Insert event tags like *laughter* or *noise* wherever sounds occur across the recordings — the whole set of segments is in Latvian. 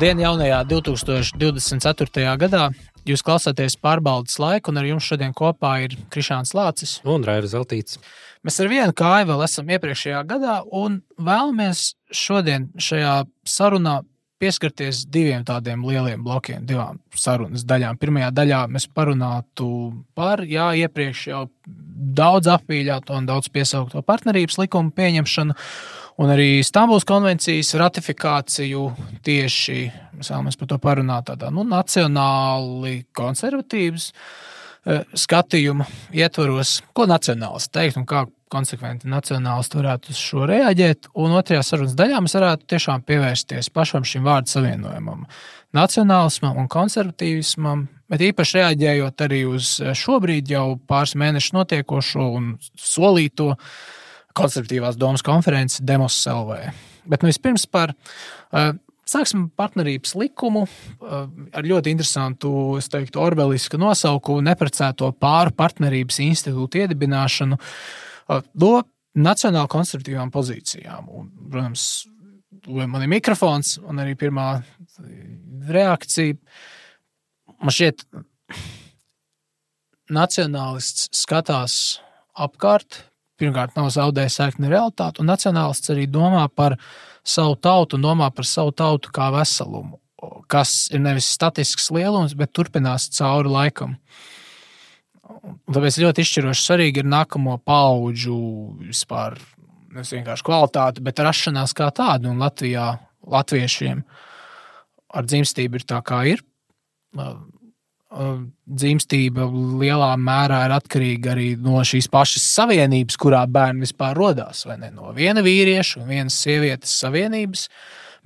Labdien, jaunajā 2024. gadā! Jūs klausāties pārbaudas laiku, un ar jums šodien kopā ir Krišāns Lācis un Raivs Zeltīts. Mēs ar vienu kāju vēl esam iepriekšējā gadā, un vēlamies šodien šajā sarunā pieskarties diviem tādiem lieliem blokiem, divām sarunas daļām. Pirmajā daļā mēs parunātu par jā, iepriekš jau daudz apvīļāto un daudz piesaukto partnerības likumu pieņemšanu un arī Stambulas konvencijas ratifikāciju tieši mēs par to parunāt tādā nu, nacionāli konservatīvas e, skatījuma ietvaros, ko nacionāls teikt un kā konsekventi nacionālisti varētu uz šo reaģēt. Un otrajā sarunas daļā mēs varētu tiešām pievērsties pašam šim vārdu savienojumam, nacionālismam un konservatīvismam, bet īpaši reaģējot arī uz šobrīd jau pāris mēnešus notiekošo un solīto konservatīvās domas konferenci Demos LV. Bet nu vispirms par uh, Sāksim partnerības likumu uh, ar ļoti interesantu, es teiktu, orbelisku nosaukumu Neprecēto pāru partnerības institūtu iedibināšanu uh, no nacionāli konservatīvām pozīcijām. Un, protams, man ir mikrofons, un arī pirmā reakcija man šķiet, nacionālists skatās apkārt, pirmkārt nav zaudējis saikni realitāti, un nacionālists arī domā par savu tautu un domā par savu tautu kā veselumu, kas ir nevis statisks lielums, bet turpinās cauri laikam. Tāpēc ļoti izšķiroši svarīgi ir nākamo pauģu vispār nevis vienkārši kvalitāte, bet rašanās kā tāda. Un Latvijā latviešiem ar dzimstību ir tā, kā ir dzimstība lielā mērā ir atkarīga arī no šīs pašas savienības, kurā bērni vispār radās. No viena vīrieša un vienas sievietes savienības.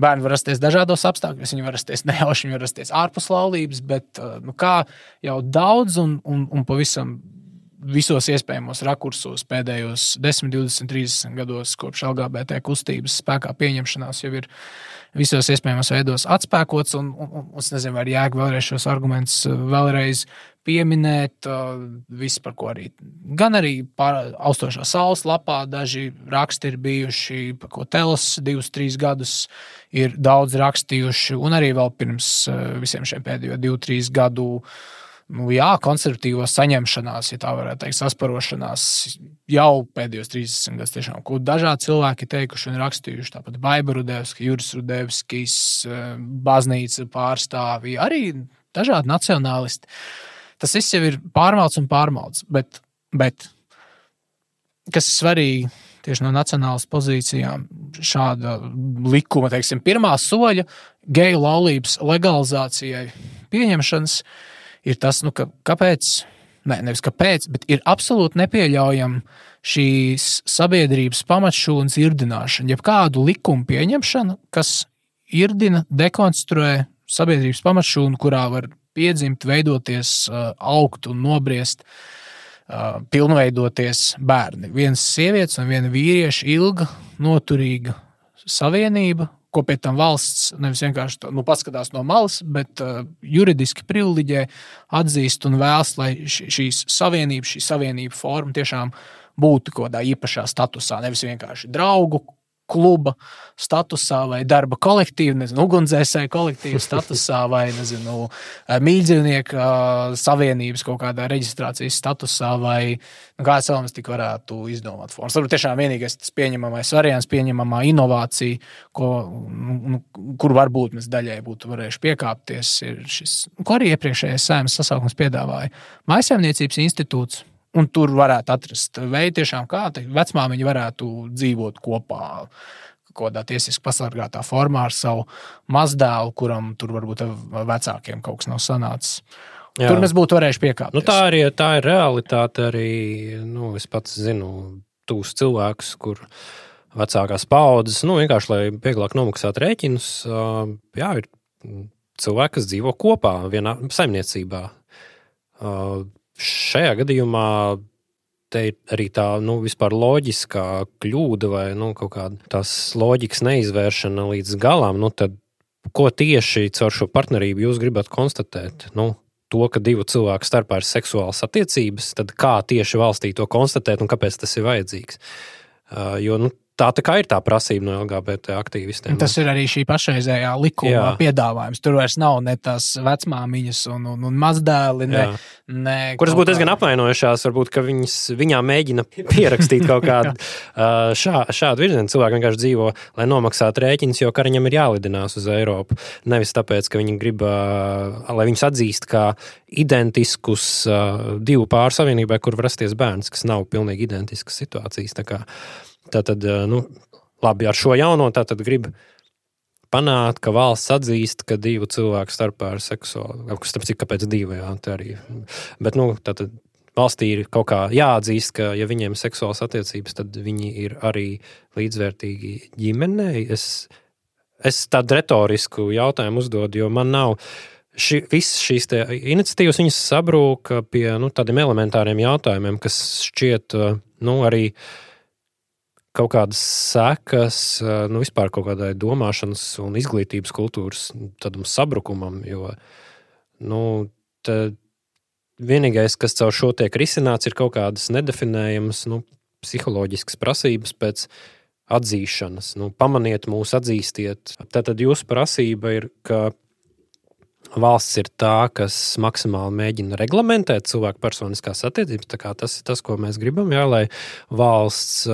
Bērni var rasties dažādos apstākļos, viņi var rasties nejauši, viņi var rasties ārpus laulības, bet nu, kā jau daudz un, un, un pavisam visos iespējamos rakursos pēdējos 10, 20, 30 gados, kopš LGBT kustības spēkā pieņemšanās, jau ir visos iespējamos veidos atspēkots. Un, un, un es nezinu, vai jēga vēlreiz šos argumentus uh, vēlreiz pieminēt. Uh, viss, par ko arī gan arī austošā saules lapā daži raksti ir bijuši, par ko Telas divus, trīs gadus ir daudz rakstījuši, un arī vēl pirms uh, visiem šiem pēdējo divu, trīs gadu nu, jā, konservatīvo saņemšanās, ja tā varētu teikt, sasparošanās jau pēdējos 30 gadus, tiešām, ko dažādi cilvēki teikuši un rakstījuši. Tāpat Baiba Rudevska, Juris Rudevskis, eh, baznīca pārstāvji, arī dažādi nacionālisti. Tas viss jau ir pārmelts un pārmelts, bet, bet kas ir svarīgi tieši no nacionālas pozīcijām, šāda likuma, teiksim, pirmā soļa geju laulības legalizācijai pieņemšanas ir tas, nu, ka, kāpēc, ne, nevis kāpēc, bet ir absolūti nepieļaujama šīs sabiedrības pamatšūnas irdināšana, jeb kādu likumu pieņemšana, kas irdina, dekonstruē sabiedrības pamatšūnu, kurā var piedzimt, veidoties, augt un nobriest, pilnveidoties bērni. Viens sievietes un viena vīrieša ilga, noturīga savienība, ko pēc tam valsts nevis vienkārši nu, paskatās no malas, bet uh, juridiski privileģē, atzīst un vēlas, lai šīs savienības, šī savienība forma tiešām būtu kaut kādā īpašā statusā. Nevis vienkārši draugu kluba statusā, vai darba kolektīva, nezinu, ugunsdzēsēju kolektīva *laughs* statusā, vai nezinu, mīļdzīvnieku savienības kaut kādā reģistrācijas statusā, vai nu, kāds mēs tik varētu izdomāt formas. Varbūt tiešām vienīgais tas pieņemamais variants, pieņemamā inovācija, ko, nu, kur varbūt mēs daļai būtu varējuši piekāpties, ir šis, ko arī iepriekšējais sēmas sasaukums piedāvāja. Mājasēmniecības institūts Un tur varētu atrast veidu, tiešām, kā vecmāmiņa varētu dzīvot kopā. Kādā tiesiski pasargātā formā ar savu mazdēlu, kuram tur varbūt vecākiem kaut kas nav sanācis. Jā. Tur mēs būtu varējuši piekāpties. Nu, tā, arī, tā ir realitāte. Arī nu, es pats zinu tūs cilvēkus, kur vecākās paudzes nu, vienkārši lai vieglāk nomaksātu rēķinus. Jā, ir cilvēki, kas dzīvo kopā vienā saimniecībā šajā gadījumā te ir arī tā nu, vispār loģiskā kļūda vai nu, kaut kāda tās loģikas neizvēršana līdz galam. Nu, tad, ko tieši caur šo partnerību jūs gribat konstatēt? Nu, to, ka divu cilvēku starpā ir seksuālas attiecības, tad kā tieši valstī to konstatēt un kāpēc tas ir vajadzīgs? Uh, jo nu, tā, tā kā ir tā prasība no LGBT aktīvistiem. Tas ir arī šī pašreizējā likuma Jā. piedāvājums. Tur vairs nav ne tās vecmāmiņas un, un, un mazdēli, ne, ne kuras būtu diezgan apvainojušās. Varbūt, ka viņas, viņām mēģina *laughs* pierakstīt kaut kādu šā, šādu virzienu. Cilvēki vienkārši dzīvo, lai nomaksātu rēķinus, jo kariņam ir jālidinās uz Eiropu. Nevis tāpēc, ka viņi grib, lai viņus atzīst kā identiskus divu pāru savienībai, kur var rasties bērns, kas nav pilnīgi identiskas situācijas. Tātad, nu, labi, ar šo jauno tātad grib panākt, ka valsts atzīst, ka divu cilvēku starpā ir seksuāli. Starp citu, kāpēc divi? Jā, arī. Bet, nu, tātad valstī ir kaut kā jāatzīst, ka, ja viņiem ir seksuāls attiecības, tad viņi ir arī līdzvērtīgi ģimenei. Es, es tādu retorisku jautājumu uzdodu, jo man nav. Ši, visas šīs iniciatīvas sabrūk pie nu, tādiem elementāriem jautājumiem, kas šķiet nu, arī uh, kaut kādas sekas, nu, vispār kaut kādai domāšanas un izglītības kultūras tādam sabrukumam. Jo nu, vienīgais, kas caur šo tiek risināts, ir kaut kādas nedefinējamas nu, psiholoģiskas prasības pēc atzīšanas. Nu, pamaniet mūs, atzīstiet. Tātad jūsu prasība ir, ka valsts ir tā, kas maksimāli mēģina reglamentēt cilvēku personiskās attiecības. Tas ir tas, ko mēs gribam, jā, lai valsts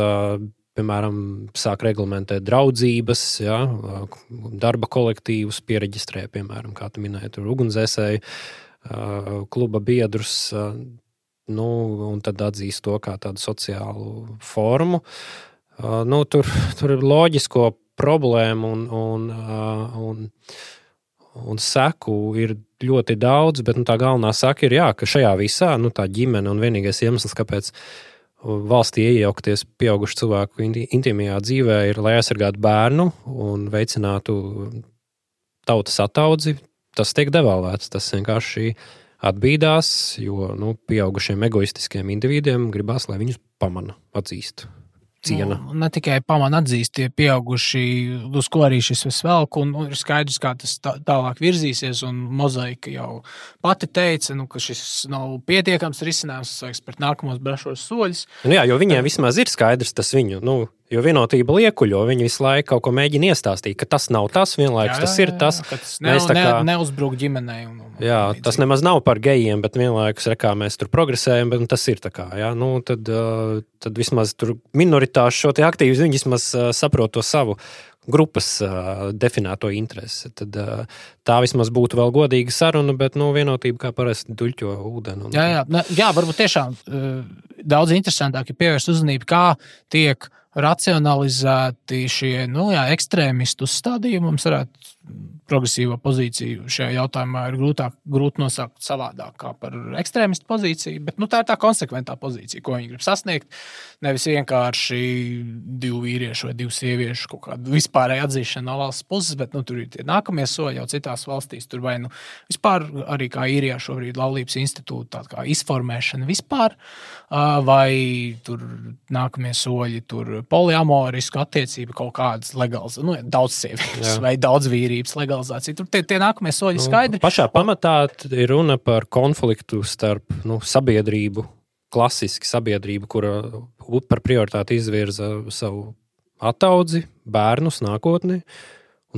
piemēram, sāk reglamentēt draudzības, ja, darba kolektīvus, pieregistrē, piemēram, kā tu minēji, ugunsdzēsēju, kluba biedrus, nu, un tad atzīst to kā tādu sociālu formu. Nu, tur, tur ir loģisko problēmu un, un, un, un seku ir ļoti daudz, bet nu, tā galvenā saka ir, jā, ka šajā visā nu, tā ģimene un vienīgais iemesls, kāpēc valstī iejaukties pieaugušu cilvēku intīmajā dzīvē, ir, lai aizsargātu bērnu un veicinātu tautas attaudzi. Tas tiek devalvēts. Tas vienkārši atbīdās, jo nu, pieaugušiem egoistiskiem individiem gribās, lai viņus pamana, atzīst ciena. Nu, ne tikai pamana atzīst tie pieauguši, uz ko arī šis velk, un, un ir skaidrs, kā tas tā, tālāk virzīsies. Un mozaika jau pati teica, nu, ka šis nav pietiekams risinājums, tas vajag spērt nākamos brašos soļus. Nu, jā, jo viņiem vismaz ir skaidrs tas viņu. Nu, Jo vienotība liekuļo, viņi visu laiku kaut ko mēģina iestāstīt, ka tas nav tas, vienlaikus jā, jā, jā, tas ir tas. Tas ne, kā, ne, neuzbruk ģimenei. Un, un, jā, un tas nemaz nav par gejiem, bet vienlaikus rekā mēs tur progresējam, bet tas ir tā kā, jā, nu, tad, tad vismaz tur minoritāšu šo te aktīvis, viņi vismaz saprot to savu grupas definēto interesi. Tad tā vismaz būtu vēl godīga saruna, bet nu, vienotība kā parasti duļķo ūdeni. Un... Jā, jā, jā, varbūt tiešām daudz interesantāk ir pievērst uzmanību, kā tiek racionalizēti šie nu, jā, ekstrēmistu uzstādījumi. Mums varētu progresīvo pozīciju šajā jautājumā ir grūtāk, grūti nosaukt savādāk kā par ekstrēmistu pozīciju, bet nu, tā ir tā konsekventā pozīcija, ko viņi grib sasniegt. Nevis vienkārši divu vīriešu vai divu sieviešu kaut kādu vispārēju atzīšanu no valsts puses, bet nu, tur ir tie nākamie soļi jau citās valstīs. Tur vai nu vispār arī kā īrijā šobrīd laulības institūta izformēšana vispār, vai tur nākamie soļi, tur poliamorisku attiecību kaut kādas legālas, nu, daudz sievietes vai daudz vīrības legālas legalizācija. Tur tie, tie nākamie soļi nu, skaidri. Pašā pamatā ir runa par konfliktu starp nu, sabiedrību, klasiski sabiedrību, kura par prioritāti izvirza savu attaudzi, bērnus nākotnē.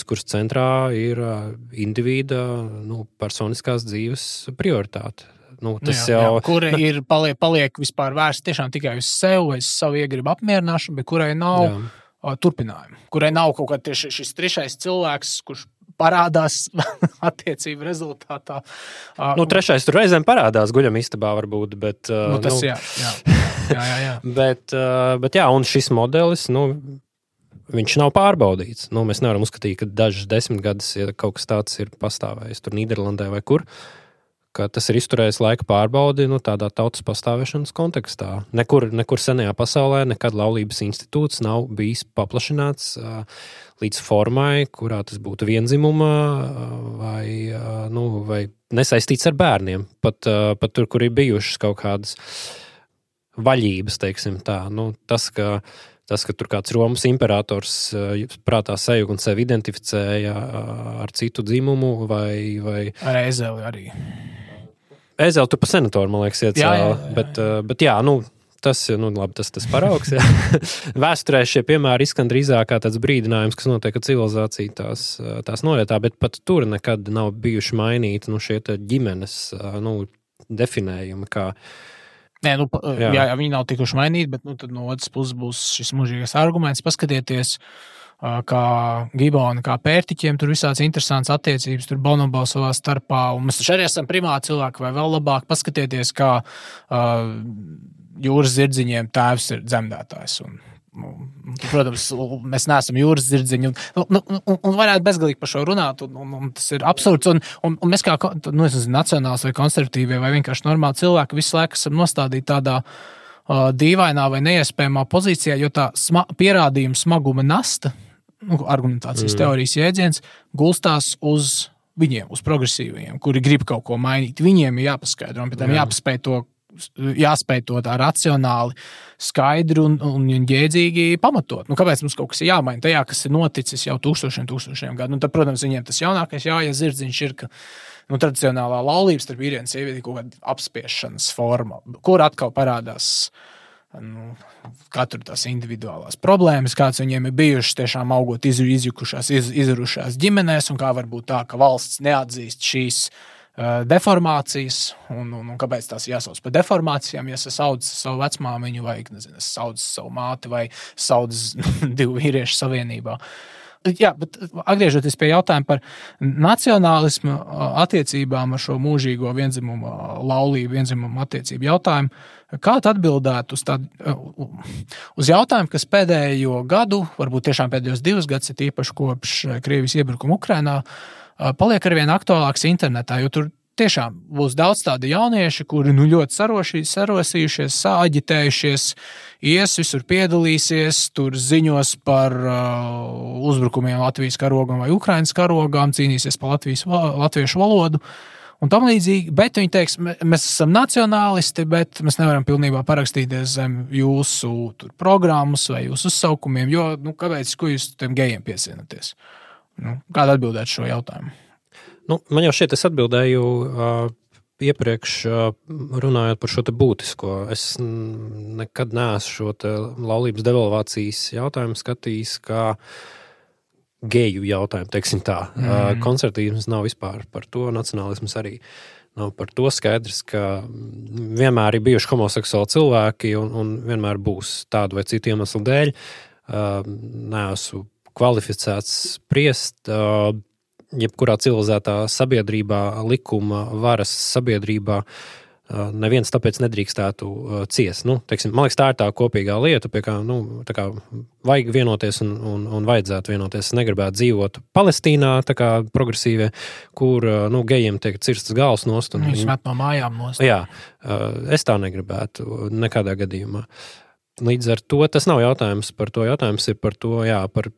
Kuras centrā ir indivīda nu, personiskās dzīves prioritāte. Nu, tas jā, jau jā, kura *laughs* ir paliek, paliek vispār vērsta tiešām tikai uz sevi, uz savu iegribu apmierināšanu, bet kurai nav jā. turpinājumu. Kurai nav kaut kāds šis trešais cilvēks, kurš parādās *laughs* attiecību rezultātā. Nu, trešais tur reizēm parādās guļam istabā, varbūt. Bet, nu, tas, nu, jā, jā. *laughs* Jā, jā, jā. bet, bet jā, un šis modelis. Nu, Viņš nav pārbaudīts. Nu, mēs nevaram uzskatīt, ka dažas desmit gadus, ja kaut kas tāds ir pastāvējis tur Nīderlandē vai kur, uh, ka tas ir izturējis laika pārbaudi nu, tādā tautas pastāvēšanas kontekstā. Nekur, nekur senajā pasaulē nekad laulības institūts nav bijis paplašināts uh, līdz formai, kurā tas būtu vienzimuma uh, vai, uh, nu, vai nesaistīts ar bērniem. Pat, pat tur, kur ir bijušas kaut kādas vaļības, teiksim tā. Nu, tas, ka Tas, ka tur kāds Romas imperators prātā seju un sevi identificēja ar citu dzimumu vai. vai... Ar ezeli arī. Ezeli tu pa senatoru, man liekas, iet jā, jā, jā. Bet, bet jā, nu, tas, nu, labi, tas, tas paraugs. *laughs* Vēsturē šie piemēri izskan drīzāk kā tāds brīdinājums, kas notiek, ka civilizācija tās, tās norietā, bet pat tur nekad nav bijuši mainīti nu, šie ģimenes nu, definējumi. Kā, Nē, nu, jā. Jā, jā, viņi nav tikuši mainīti, bet nu, no otras puses būs šis mūžīgais arguments. Paskatieties, kā Gibona, kā pērtiķiem, tur visādas interesantas attiecības, tur bonobo savā starpā. Un mēs arī esam primāri cilvēki, vai vēl labāk paskatieties, kā uh, jūras zirdziņiem tēvs ir dzemdētājs. Un, Nu, protams, mēs neesam jūras zirdziņi. Un, nu, un, un, un varētu bezgalīgi par šo runāt. Un, un, un tas ir absurds. Un, un, un mēs kā nu, nezinu, nacionāls vai konservatīvie vai vienkārši normāli cilvēki visu laiku esam nostādīti tādā uh, dīvainā vai neiespējamā pozīcijā, jo tā sma pierādījuma smaguma nasta, nu, argumentācijas mm. teorijas jēdziens, gulstās uz viņiem, uz progresīviem, kuri grib kaut ko mainīt. Viņiem ir jāpaskaidro, un pēc tam jāpaspēj to jāspēj to tā racionāli, skaidri un, un, un jēdzīgi pamatot. Nu, kāpēc mums kaut kas ir jāmaina tajā, kas ir noticis jau tūkstošiem, tūkstošiem gadu? Nu, tad, protams, viņiem tas jaunākais, jā, ja zirdziņš ir. Ka, Nu, tradicionālā laulības starp vīrienu un sievieti ir kaut kāda apspiešanas forma, kur atkal parādās nu, katru tās individuālās problēmas, kādas viņiem ir bijušas, tiešām augot izjukušās, iz, izrušās ģimenēs, un kā var būt tā, ka valsts neatzīst šīs uh, deformācijas, un, un, un kāpēc tās jāsauc par deformācijām. Ja es saucu savu vecmāmiņu, vai nezinu, es saucu savu māti, vai saucu *laughs* divu vīriešu savienībā. Jā, bet atgriežoties pie jautājuma par nacionālismu attiecībām ar šo mūžīgo vienzimumu laulību, vienzimumu attiecību jautājumu, kā atbildētu uz, tādu, uz jautājumu, kas pēdējo gadu, varbūt tiešām pēdējos divus gadus, ir īpaši kopš Krievijas iebrukuma Ukrajinā, paliek arvien aktuālāks internetā, jo tur tiešām būs daudz tādu jauniešu, kuri nu, ļoti sarošī, sarosījušies, sāģitējušies, ies, visur piedalīsies, tur ziņos par uh, uzbrukumiem Latvijas karogam vai Ukraiņas karogām, cīnīsies par Latvijas, latviešu valodu. Un tam līdzīgi, bet viņi teiks, mēs esam nacionālisti, bet mēs nevaram pilnībā parakstīties zem jūsu tur, programmas vai jūsu uzsaukumiem, jo nu, kāpēc jūs tam gejiem piesienaties? Nu, kāda atbildēt šo jautājumu? Nu, man jau šeit es atbildēju uh, iepriekš, uh, runājot par šo būtisko. Es nekad neesmu šo laulības devalvācijas jautājumu skatījis kā geju jautājumu, teiksim tā. Mm. Uh, konservatīvs nav vispār par to, nacionālisms arī. Nav par to skaidrs, ka vienmēr ir bijuši homoseksuāli cilvēki un, un vienmēr būs tādu vai citu iemeslu dēļ. Uh, Nē, esmu kvalificēts spriest. Jebkurā civilizētā sabiedrībā, likuma varas sabiedrībā, neviens tāpēc nedrīkstētu ciest. Nu, teiksim, man liekas, tā ir tā kopīgā lieta, pie kā, nu, kā vajag vienoties un, un, un vajadzētu vienoties. Es negribētu dzīvot Palestīnā, kā progresīvie, kur nu, gejiem tiek cirstas galvas nost. Viņi met no mājām nost. Jā, es tā negribētu nekādā gadījumā. Līdz ar to tas nav jautājums par to. Jautājums ir par to, jā, par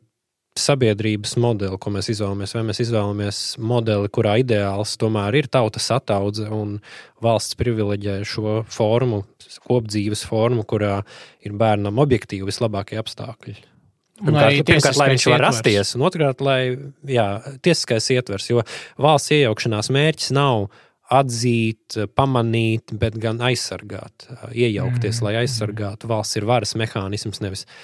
sabiedrības modeli, ko mēs izvēlamies. Vai mēs izvēlamies modeli, kurā ideāls tomēr ir tautas ataudze un valsts privileģē šo formu, kopdzīves formu, kurā ir bērnam objektīvi vislabākie apstākļi. Pirmkārt, pirmkārt lai viņš var rasties, un otrkārt, lai jā, tiesiskais ietvers, jo valsts iejaukšanās mērķis nav atzīt, pamanīt, bet gan aizsargāt, iejaukties, mm. lai aizsargātu. Valsts ir varas mehānisms, nevis uh,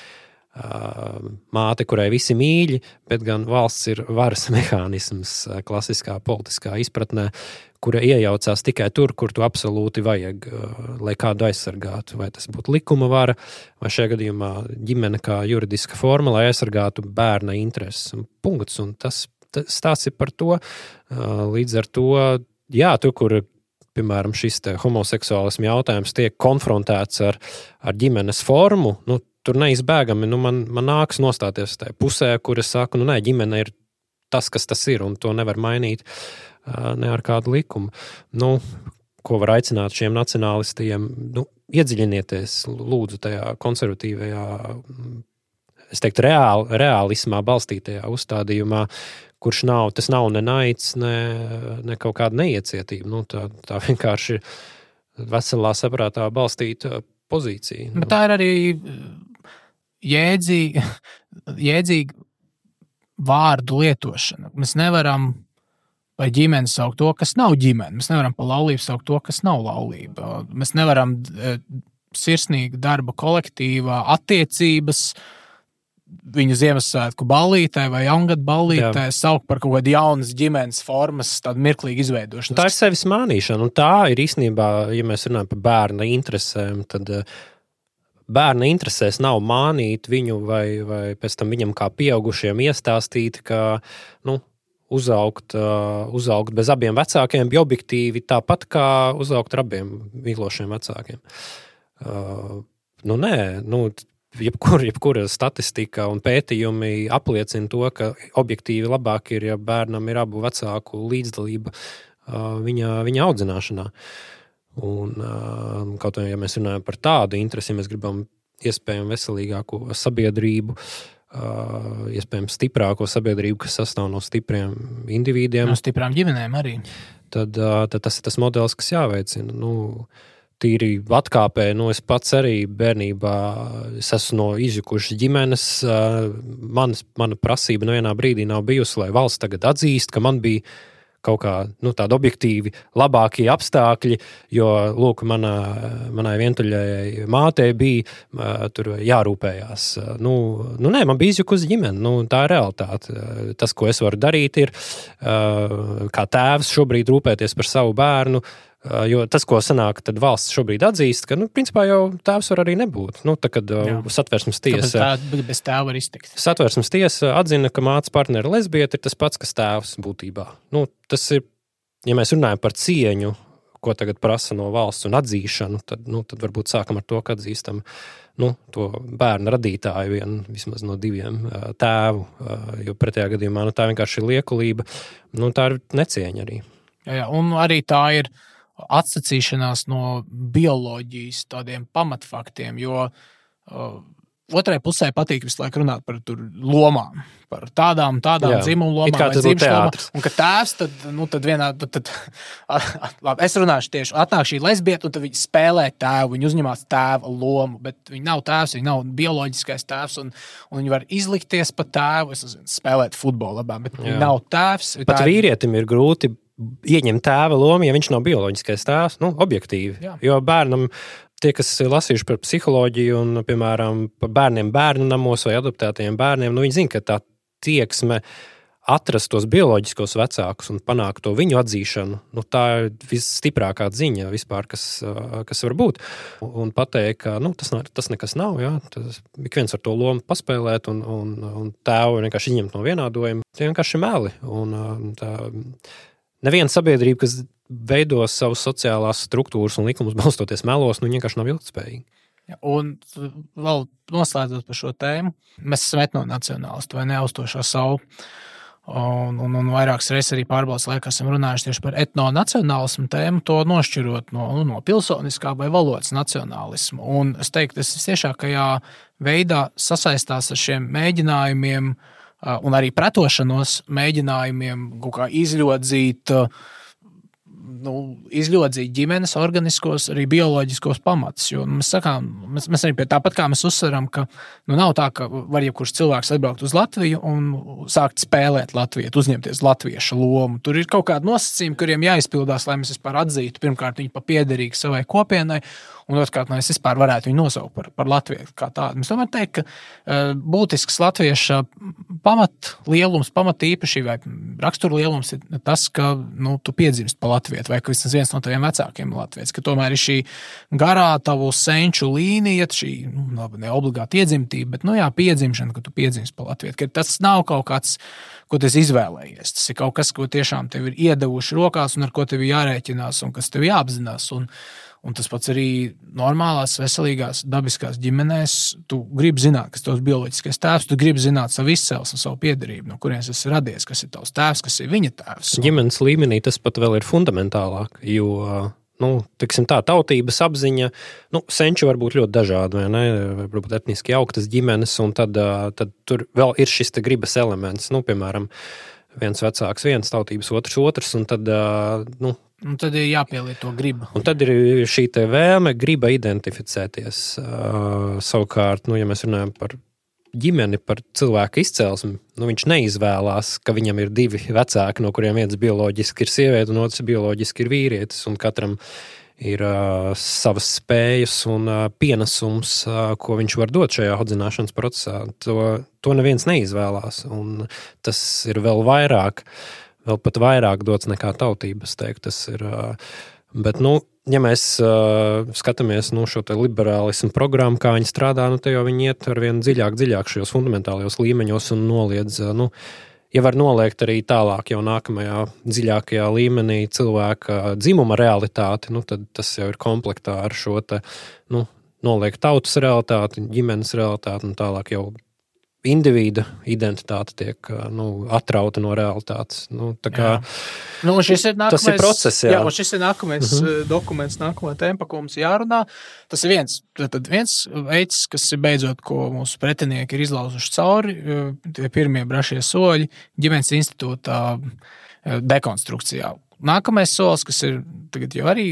māte, kurai visi mīļi, bet gan valsts ir varas *laughs* mehānisms klasiskā politiskā izpratnē, kura iejaucās tikai tur, kur tu absolūti vajag, lai kādu aizsargātu. Vai tas būtu likuma vara, vai šajā gadījumā ģimene kā juridiska forma, lai aizsargātu bērna intereses. Un punkts. Un tas stāsts ir par to. Līdz ar to, jā, tur, kur piemēram, šis homoseksuālisms jautājums tiek konfrontēts ar, ar ģimenes formu, nu, tur neizbēgami nu, man, man nāks nostāties tajā pusē, kur es saku, nu, nē, ģimene ir tas, kas tas ir, un to nevar mainīt ne ar kādu likumu. Nu, ko var aicināt šiem nacionālistiem? Nu, iedziļinieties, lūdzu, tajā konservatīvajā, es teiktu, reāl, reālismā balstītajā uzstādījumā, kurš nav, tas nav ne naids, ne, ne kaut kāda neiecietība. Nu, tā, tā vienkārši ir veselā saprātā balstīta pozīcija. Nu. Tā ir arī jēdzīga, jēdzīga vārdu lietošana. Mēs nevaram par ģimeni saukt to, kas nav ģimene. Mēs nevaram par laulību saukt to, kas nav laulība. Mēs nevaram e, sirsnīga darba kolektīvā, attiecības, viņu Ziemassvētku ballītē vai jaungada ballītē Jā. saukt par kaut kādu jaunas ģimenes formas, tādu mirklīgu izveidošanu. Tā ir sevis mānīšana, un tā ir īstenībā, ja mēs runājam par bērna interesēm, tad uh, bērna interesēs nav mānīt viņu vai, vai pēc tam viņam kā pieaugušiem iestāstīt, ka nu, uzaugt, uh, uzaugt bez abiem vecākiem, bija objektīvi tāpat kā uzaugt ar abiem mīlošiem vecākiem. Uh, nu, nē, nu, jebkura, jebkura statistika un pētījumi apliecina to, ka objektīvi labāk ir, ja bērnam ir abu vecāku līdzdalība viņa, viņa audzināšanā. Un, kaut arī, ja mēs runājam par tādu interesi, mēs gribam iespējami veselīgāku sabiedrību, iespējams stiprāko sabiedrību, kas sastāv no stipriem individiem. No stiprām ģimenēm arī. Tad, tad tas ir tas modelis, kas jāveicina. Nu, tīri atkāpē, nu, es pats arī bērnībā es esmu no izjukušas ģimenes. Manas, mana prasība nevienā brīdī nav bijusi, lai valsts tagad atzīst, ka man bija kaut kā nu, tādi objektīvi labākie apstākļi, jo, lūk, manā, manai vientuļai mātei bija tur jārūpējās. Nu, nu, nē, man bija izjukusi ģimene, nu, tā ir realitāte. Tas, ko es varu darīt, ir kā tēvs šobrīd rūpēties par savu bērnu. Uh, Jo tas, ko sanāk, tad valsts šobrīd atzīst, ka, nu, principā jau tēvs var arī nebūt. Nu, tā, kad Jā. satversmes tiesa. Tā, bez tēva var iztikt. Satversmes tiesa atzina, ka mātes partneri lesbieta ir tas pats, kas tēvs būtībā. Nu, tas ir, ja mēs runājam par cieņu, ko tagad prasa no valsts un atzīšanu, tad, nu, tad varbūt sākam ar to, ka atzīstam nu, to bērnu radītāju vienu vismaz no diviem tēvu. Jo pretējā gadījumā nu, tā vienkārši ir liekulība, nu, tā ir necieņa arī. Jā, jā, un arī tā ir atsacīšanās no bioloģijas tādiem pamatfaktiem, jo uh, otrai pusē patīk visu laiku runāt par lomām, par tādām, tādām dzimumu lomām, vai dzimšanas lomām. Un ka tēvs tad, nu, tad vienā, tad, *laughs* tad, labi, es runāšu tieši, atnāk šī lesbieta, un viņi spēlē tēvu, viņi uzņemās tēva lomu, bet viņi nav tēvs, viņi nav bioloģiskais tēvs, un, un viņi var izlikties pa tēvu, es nezinu, spēlēt futbolu labāk, bet Jā. viņi nav tēvs. Pat vīrietim ir grūti ieņemt tēva lomu, ja viņš nav bioloģiskais tēvs, nu, objektīvi. Jā. Jo bērnam, tie, kas ir lasījuši par psiholoģiju un, piemēram, par bērniem bērnu namos vai adoptētajiem bērniem, nu, viņi zina, ka tā tieksme atrast tos bioloģiskos vecākus un panākt to viņu atzīšanu, nu, tā ir visstiprākā ziņa vispār, kas, kas var būt. Un pateikt, ka nu, tas, tas nekas nav, jā, tas ik viens ar to lomu paspēlēt un, un, un tēvu vienkārši izņemt no vienādojuma, tie vienkārši meli. Un, tā, neviena sabiedrība, kas veido savas sociālās struktūras un likumus balstoties melos, nu vienkārši nav ilgspējīga. Un vēl noslēdzot par šo tēmu, mēs esam etnonacionālisti vai neaustošā savu. Un, un, un vairākas reizes arī pārbaudas laikā esam runājuši tieši par etnonacionālismu tēmu, to nošķirot no, nu, no pilsoniskā vai valodas nacionālismu. Un es teiktu, tas visciešākajā veidā sasaistās ar šiem mēģinājumiem uh, un arī pretošanos mēģinājumiem izļodzīt. Nu, izļodzīt ģimenes organiskos, arī bioloģiskos pamatus. Mēs sakām, mēs, mēs arī tāpat kā mēs uzsveram, ka nu, nav tā, ka var jebkurš cilvēks atbraukt uz Latviju un sākt spēlēt Latviju, uzņemties latviešu lomu. Tur ir kaut kādi nosacījumi, kuriem jāizpildās, lai mēs vispār atzītu, pirmkārt, viņu pa piederīgu savai kopienai, un otrkārt, lai es vispār varētu viņu nosaukt par, par Latviju kā tādu. Mēs tomēr teiktu, ka uh, būtisks latviešu pamatlielums, pamatīpašība vai raksturlielums ir tas, ka nu, tu piedzimst pa Latviju, vai ka vismaz viens no taviem vecākiem ir Latvijas. Ka tomēr ir šī garā tavu senču līnija, šī nu, ne obligāti iedzimtība, bet nu, jā, piedzimšana, ka tu piedzimst pa Latviju. Ka tas nav kaut kāds ko tu izvēlējies. Tas ir kaut kas, ko tiešām tev ir iedavuši rokās un ar ko tev jārēķinās un kas tev jāapzinās. Un, Un tas pats arī normālās, veselīgās, dabiskās ģimenēs. Tu gribi zināt, kas ir tavs bioloģiskais tēvs, tu gribi zināt savu izcelsmi, savu piedarību, no kurienes tas ir radies, kas ir tavs tēvs, kas ir viņa tēvs. Ģimenes līmenī tas pat vēl ir fundamentālāk, jo nu, tā tautības apziņa, nu, senči var būt ļoti dažādi, vai ne? Varbūt etniski augtas ģimenes, un tad, tad tur vēl ir šis gribas elements, nu, piemēram, viens vecāks, viens tautības, otrs, otrs, un tad, nu, Un tad ir jāpielieto griba. Un tad ir šī vēlme, griba identificēties. Uh, savukārt, nu, ja mēs runājam par ģimeni, par cilvēku izcelsmi, nu, viņš neizvēlās, ka viņam ir divi vecāki, no kuriem viens bioloģiski ir sieviete, un otrs bioloģiski ir vīrietis. Katram ir uh, savas spējas un uh, pienesums, uh, ko viņš var dot šajā audzināšanas procesā. To, to neviens neizvēlās. Tas ir vēl vairāk, vēl pat vairāk dots nekā tautības. Tas ir, bet, nu, ja mēs uh, skatāmies nu, šo liberālismu programmu, kā viņi strādā, nu, tad jau viņi iet ar vien dziļāk, dziļāk šajos fundamentālajos līmeņos un noliedz. Uh, nu, ja var noliegt arī tālāk, jau nākamajā dziļākajā līmenī cilvēka dzimuma realitāti, nu, tad tas jau ir komplektā ar šo te, nu, noliekt tautas realitāti, ģimenes realitāti un tālāk jau individa identitāte tiek nu, atrauta no realitātes. Nu, kā, nu, ir nākamais, tas ir process, jā. Jā, šis ir nākamais uh mhm. -huh. dokuments, nākamā tempa, ko mums jārunā. Tas ir viens, tad viens veids, kas ir beidzot, ko mūsu pretinieki ir izlauzuši cauri, tie pirmie brašie soļi ģimenes institūtā dekonstrukcijā Nākamais solis, kas ir jau arī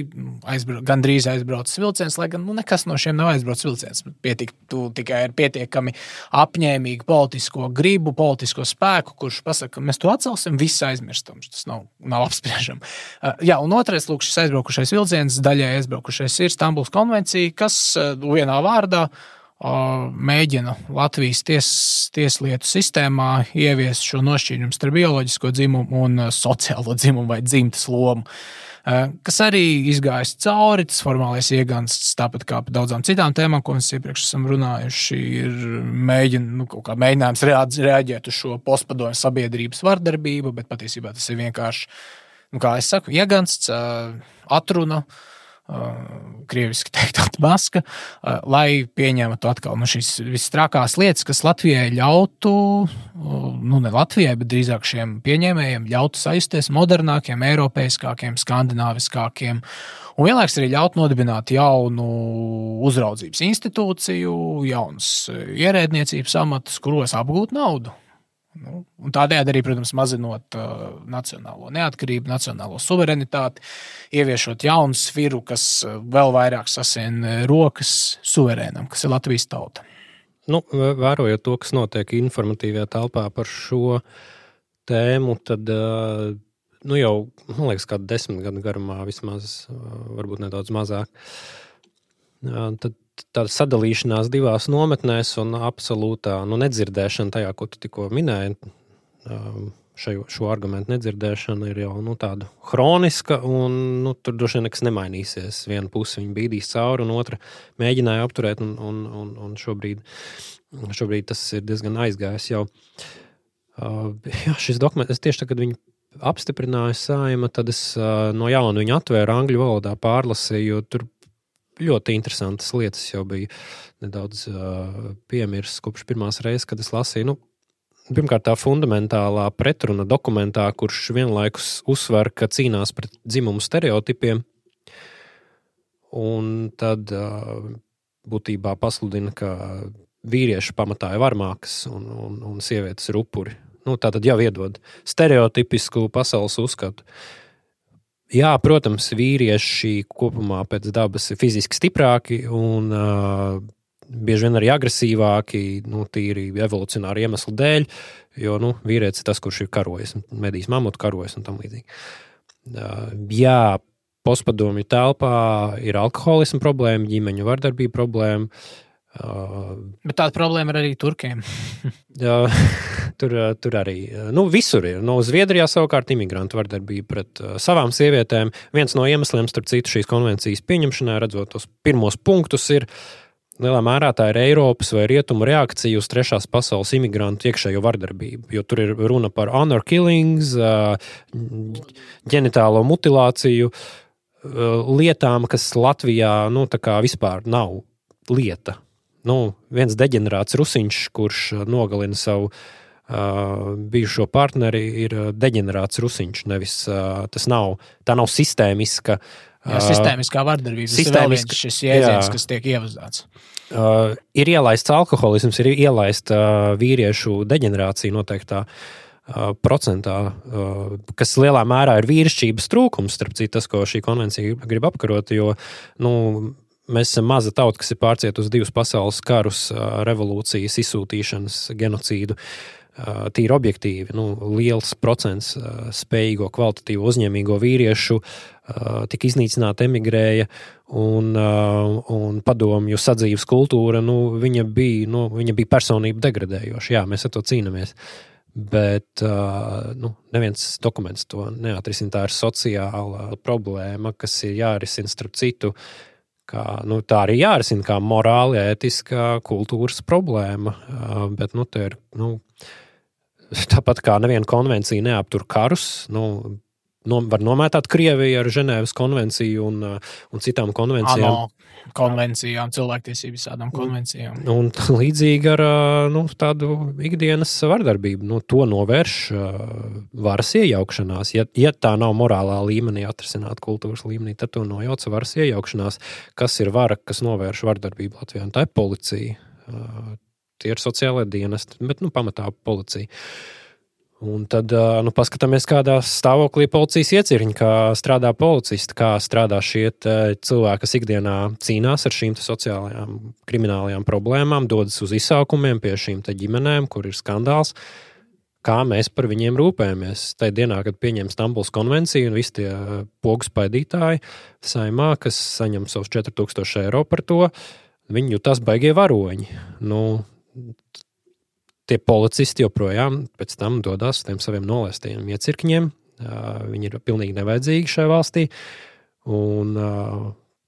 aizbrauc, gandrīz aizbraucis vilciens, lai gan nu, nekas no šiem nav aizbraucis vilciens. Pietik, tu tikai ir pietiekami apņēmīgi politisko gribu, politisko spēku, kurš pasakā, ka mēs to atcelsim, viss aizmirstam. Tas nav, nav *laughs* apspriežams. Uh, jā, un otrais, lūk, šis aizbraukušais vilciens, daļai aizbraukušais ir Stambuls konvencija, kas uh, vienā vārdā uh, mēģina Latvijas ties, tieslietu sistēmā ieviest šo nošķīrumu starp bioloģisko dzimumu un sociālo dzimumu vai dzimtas lomu. Kas arī izgājis cauri, tas formālais iegansts, tāpat kā par daudzām citām tēmām, ko mēs iepriekš esam runājuši, ir mēģin, nu, mēģinājums reaģēt uz šo postpadomu sabiedrības vardarbību, bet patiesībā tas ir vienkārši, nu, kā es saku, iegansts, atruna. Krieviski teikt, *laughs* atmaska, lai pieņemtu atkal nu, šīs visstrakās lietas, kas Latvijai ļautu, nu ne Latvijai, bet drīzāk šiem pieņēmējiem ļautu saistīties modernākiem, eiropeiskākiem, skandināviskākiem. Un vienlaikus arī ļaut nodibināt jaunu uzraudzības institūciju, jaunus ierēdniecības amatus, kuros apgūt naudu. Nu, tādējādi arī, protams, mazinot uh, nacionālo neatkarību, nacionālo suverenitāti, ieviešot jaunu sfiru, kas uh, vēl vairāk sasien uh, rokas suverēnam, kas ir Latvijas tauta. Nu, vērojot to, kas notiek informatīvajā telpā par šo tēmu, tad uh, nu jau, man liekas, kādu desmit gadu garumā vismaz, varbūt nedaudz mazāk. Tad tāda sadalīšanās divās nometnēs un absolūtā nu, nedzirdēšana tajā, ko tu tikko minēji. Um, šo, šo argumentu nedzirdēšana ir jau nu, tāda hroniska, un nu, tur droši vien nekas nemainīsies. Viena puse viņa bīdīs cauri, un otra mēģināja apturēt, un, un, un, un šobrīd, šobrīd tas ir diezgan aizgājis. Jau. Uh, jā, šis dokuments, tieši tagad, kad viņi apstiprināja saima, tad es uh, no jauna viņu atvēru angļu valodā, pārlasīju. Tur ļoti interesantas lietas jau bija nedaudz uh, piemirsts kopš pirmās reizes, kad es lasīju. Nu, Pirmkārt, tā fundamentālā pretruna dokumentā, kurš vienlaikus uzsver, ka cīnās pret dzimumu stereotipiem, un tad uh, būtībā pasludina, ka vīrieši pamatā ir varmākas un, un, un sievietes ir upuri. Nu, tā tad jau iedod stereotipisku pasaules uzskatu. Uh, Jā, protams, vīrieši kopumā pēc dabas ir fiziski stiprāki un uh, bieži vien arī agresīvāki, nu, tīri evolucionāru iemeslu dēļ, jo nu, vīrietis ir tas, kurš ir karojis, medījis mamutu, karojis un tam līdzīgi. Uh, jā, postpadomju telpā ir alkoholisma problēma, ģimeņu vardarbība problēma. Uh, Uh, Bet tāda problēma ir arī turkiem. *laughs* uh, tur, tur arī nu, visur ir. No nu, Zviedrijā savukārt imigrantu vardarbība pret uh, savām sievietēm. Viens no iemesliem, starp citu, šīs konvencijas pieņemšanā, redzot tos pirmos punktus, ir lielā mērā tā ir Eiropas vai Rietumu reakcija uz trešās pasaules imigrantu iekšējo vardarbību. Jo tur ir runa par honor killings, uh, ģenitālo mutilāciju, uh, lietām, kas Latvijā nu, vispār nav lieta nu, viens deģenerāts rusiņš, kurš uh, nogalina savu uh, bijušo partneri, ir uh, deģenerāts rusiņš. Nevis, uh, tas nav, tā nav sistēmiska. Jā, uh, sistēmiskā vardarbība. Sistēmiska, ir šis jēdziens, jā. kas tiek ievazāts. Uh, ir ielaists alkoholisms, ir ielaista uh, vīriešu deģenerācija noteiktā uh, procentā, kas lielā mērā ir vīrišķības trūkums, starp citu, tas, ko šī konvencija grib apkarot. Jo nu, Mēs esam maza tauta, kas ir pārcietusi divus pasaules karus, revolūcijas, izsūtīšanas, genocīdu. tīri objektīvi, nu, liels procents spējīgo, kvalitatīvu, uzņēmīgo vīriešu tika iznīcināti, emigrēja, un, un padomju sadzīves kultūra, nu, viņa, bija, nu, viņa bija personība degradējoša. Jā, mēs ar to cīnāmies. Bet nu, neviens dokuments to neatrisinās. Tā ir sociāla problēma, kas ir jārisina starp citu. Kā, nu, tā arī jārisina kā morāli, ētiska kultūras problēma. Bet nu, ir nu, Tāpat kā neviena konvencija neaptur karus, nu, no, var nomētāt Krieviju ar Ženēvas konvenciju un, uh, un citām konvencijām. ANO konvencijām, cilvēktiesību visādām konvencijām. Un līdzīgi ar uh, nu, tādu ikdienas vardarbību. Nu, to novērš uh, varas iejaukšanās. Ja, ja tā nav morālā līmenī atrisināt kultūras līmenī, tad to nojauc varas iejaukšanās. Kas ir vara, kas novērš vardarbību Latvijā? Un tā ir policija tie ir sociālai dienesti, bet nu, pamatā policija. Un tad nu, paskatāmies, kādā stāvoklī policijas iecirņi, kā strādā policisti, kā strādā šie cilvēki, kas ikdienā cīnās ar šīm sociālajām, kriminālajām problēmām, dodas uz izsaukumiem pie šīm ģimenēm, kur ir skandāls. Kā mēs par viņiem rūpējamies? Tajā dienā, kad pieņem Stambulas konvenciju un visi tie pogu spaidītāji saimā, kas saņem savus 4000 eiro par to, viņi jutās baigie varoņi. Nu, tie policisti joprojām pēc tam dodas uz tiem saviem nolaistajiem iecirkņiem. Viņi ir pilnīgi nevajadzīgi šai valstī. Un,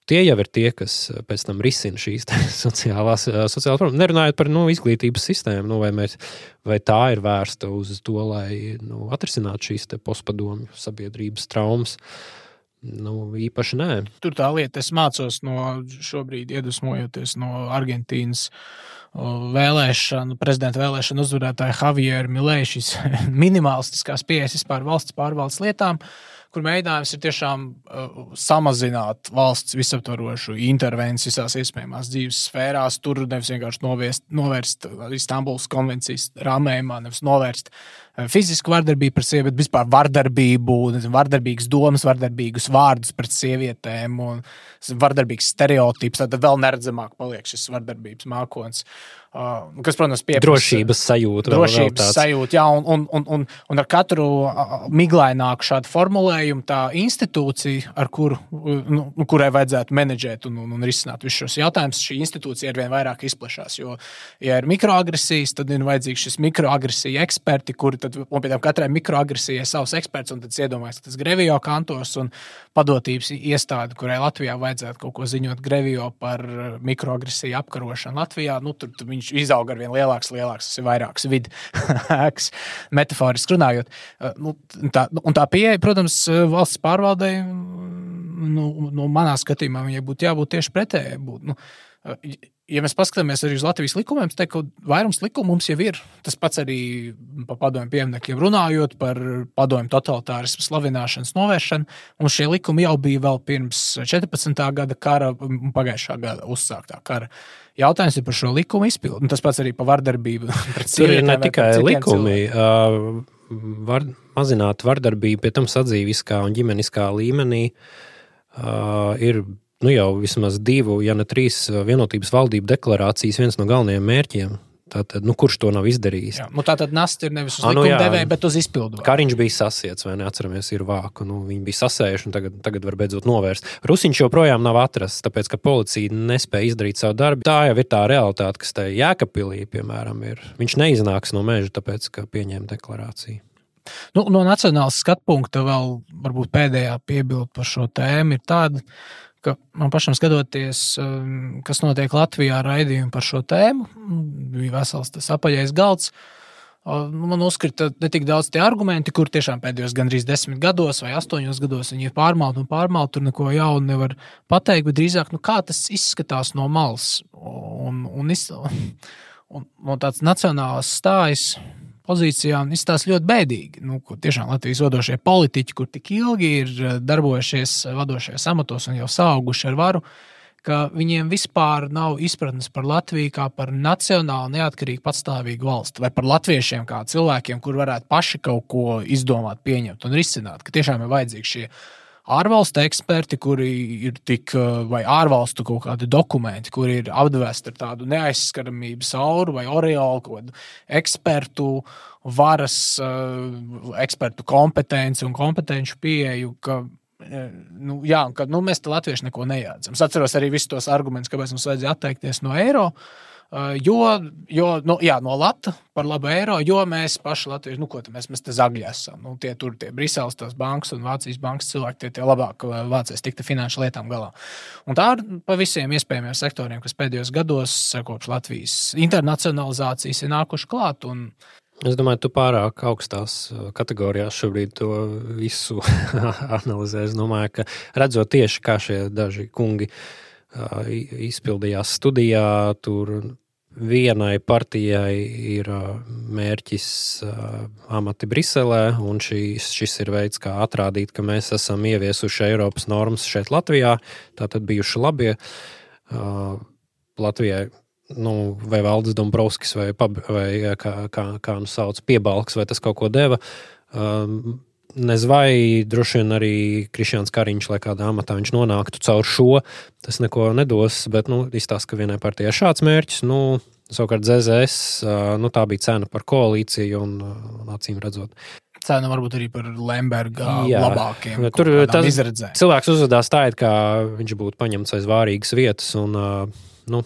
tie jau ir tie, kas pēc tam risina šīs *laughs* sociālās, sociālās problēmas. Nerunājot par nu, izglītības sistēmu, nu, vai, mēs, vai tā ir vērsta uz to, lai nu, atrisinātu šīs postpadomju sabiedrības traumas. Nu, īpaši nē. Tur tā lieta, es mācos no šobrīd, iedvesmojoties no Argentīnas uh, vēlēšanu, prezidenta vēlēšanu uzvarētāja Javiera Milēja šīs *laughs* minimalistiskās pieejas vispār valsts pārvaldes lietām, kur mēģinājums ir tiešām uh, samazināt valsts visaptvarošu intervenciju visās iespējamās dzīves sfērās. Tur nevis vienkārši noviest, novērst Istanbulas konvencijas rāmējumā, nevis novērst fizisku vardarbību pret sievieti, bet vispār vardarbību, nezinu, vardarbīgas domas, vardarbīgus vārdus pret sievietēm un vardarbīgs stereotips. Tad vēl neredzamāk paliek šis vardarbības mākslinieks. Uh, kas, protams, pieprasa drošības sajūta. Drošības sajūta, jā, un, un, un, un, un ar katru miglaināku šādu formulējumu tā institūcija, ar kuru, nu, nu, kurai vajadzētu menedžēt un, un, un risināt visus šos jautājumus, šī institūcija ar vien vairāk izplatās. Jo, ja ir mikroagresijas, tad ir vajadzīgs šis mikroagresija eksperti, kuri tad, pie tam katrai mikroagresijai savs eksperts, un tad iedomājas, ka tas Grevijo kantos un padotības iestāde, kurai Latvijā vajadzētu kaut ko ziņot Grevijo par mikroagresiju apkarošanu Latvijā, nu, tur, tur viņš izaug ar vien lielāks, lielāks, tas ir vairāks vidus, *laughs* metaforiski runājot. Uh, nu, tā, un tā pieeja, protams, uh, valsts pārvaldei, nu, no manā skatījumā, viņai būtu jābūt tieši pretējai. Nu, uh, ja mēs paskatāmies arī uz Latvijas likumiem, tad vairums likumu mums jau ir. Tas pats arī par padomju pieminiekļiem runājot par padomju totalitārismu slavināšanas novēršanu. Un šie likumi jau bija vēl pirms 14. gada kara, pagājušā gada uzsāktā kara. Jautājums ir par šo likumu izpildu. Tas pats arī par vardarbību. *laughs* Tur ir ne tikai likumi. Uh, var, mazināt vardarbību, pie tam sadzīviskā un ģimeniskā līmenī uh, ir nu, jau vismaz divu, ja ne trīs vienotības valdību deklarācijas viens no galvenajiem mērķiem. Tātad, nu, kurš to nav izdarījis? Jā, nu, tā tad nasta ir nevis uz nu likumdevēju, bet uz izpildu. Kariņš bija sasiets, vai neatceramies, ir vāku. Nu, viņi bija sasējuši, un tagad, tagad var beidzot novērst. Rusiņš joprojām nav atrasts, tāpēc, ka policija nespēja izdarīt savu darbu. Tā jau ir tā realitāte, kas te Jēkabpilī, piemēram, ir. Viņš neiznāks no meža, tāpēc, ka pieņēma deklarāciju. Nu, no nacionālas skatu punkta vēl varbūt pēdējā piebilde par šo tēmu ir tāda, ka man pašam skatoties, um, kas notiek Latvijā, raidījumi par šo tēmu, bija vesels tas apaļais galds. Nu, man uzkrita ne tik daudz tie argumenti, kur tiešām pēdējos gandrīz desmit gados vai astoņos gados viņi ir pārmalti un pārmalti, tur neko jaunu nevar pateikt, bet drīzāk, nu, kā tas izskatās no malas. Un, un, un, un, un tāds nacionāls stājas pozīcijām izstāsta ļoti bēdīgi. Nu, tiešām Latvijas vadošie politiķi, kur tik ilgi ir eh, darbojušies vadošajos amatos un jau auguši ar varu, ka viņiem vispār nav izpratnes par Latviju kā par nacionālu, neatkarīgu, patstāvīgu valsti, vai par latviešiem kā cilvēkiem, kur varētu paši kaut ko izdomāt, pieņemt un risināt. Ka tiešām ir vajadzīgi šie ārvalstu eksperti, kuri ir tik, vai ārvalstu kaut kādi dokumenti, kuri ir apvesti ar tādu neaizskaramības auru vai oreolu, kaut kādu ekspertu varas, ekspertu kompetenci un kompetenci pieeju. Ka, Nu, jā, ka nu, mēs te latvieši neko nejādzam. Es atceros arī visus tos argumentus, kāpēc mums vajadzēja atteikties no eiro. Uh, Eh, jo, jo nu, jā, no Latvijas par labu eiro, jo mēs paši Latvijas, nu, ko mēs, mēs te zagļi esam. Nu, tie tur tie Briseles, tās bankas un Vācijas bankas cilvēki, tie, tie labāk eh, vācēs tikt finanšu lietām galā. Un tā ir pa visiem iespējamiem sektoriem, kas pēdējos gados, kopš Latvijas internacionalizācijas, ir nākuši klāt. Un, Es domāju, tu pārāk augstās eh, kategorijās šobrīd to visu *laughs* analizē. Es domāju, ka redzot tieši, kā šie daži kungi izpildījās studijā, tur vienai partijai ir mērķis amati Briselē, un šis, šis ir veids, kā atrādīt, ka mēs esam ieviesuši Eiropas normas šeit Latvijā. Tātad bijuši labie Latvijai. Nu, vai Valdis Dombrovskis, vai, pab, vai kā, kā, kā nu sauc, piebalgs, vai tas kaut ko deva. Um, Nezvai, droši vien arī Krišjāns Kariņš, lai kādā amatā viņš nonāktu caur šo, tas neko nedos. Bet nu, izstāsta, ka vienai partijai ir šāds mērķis. Nu, savukārt ZZS, nu, tā bija cena par koalīciju un, un acīm redzot. Cena varbūt arī par Lemberga Jā, labākiem. Tur tas izredzē. cilvēks uzvedās tā, it kā viņš būtu paņemts aiz vārīgas vietas. Un, nu,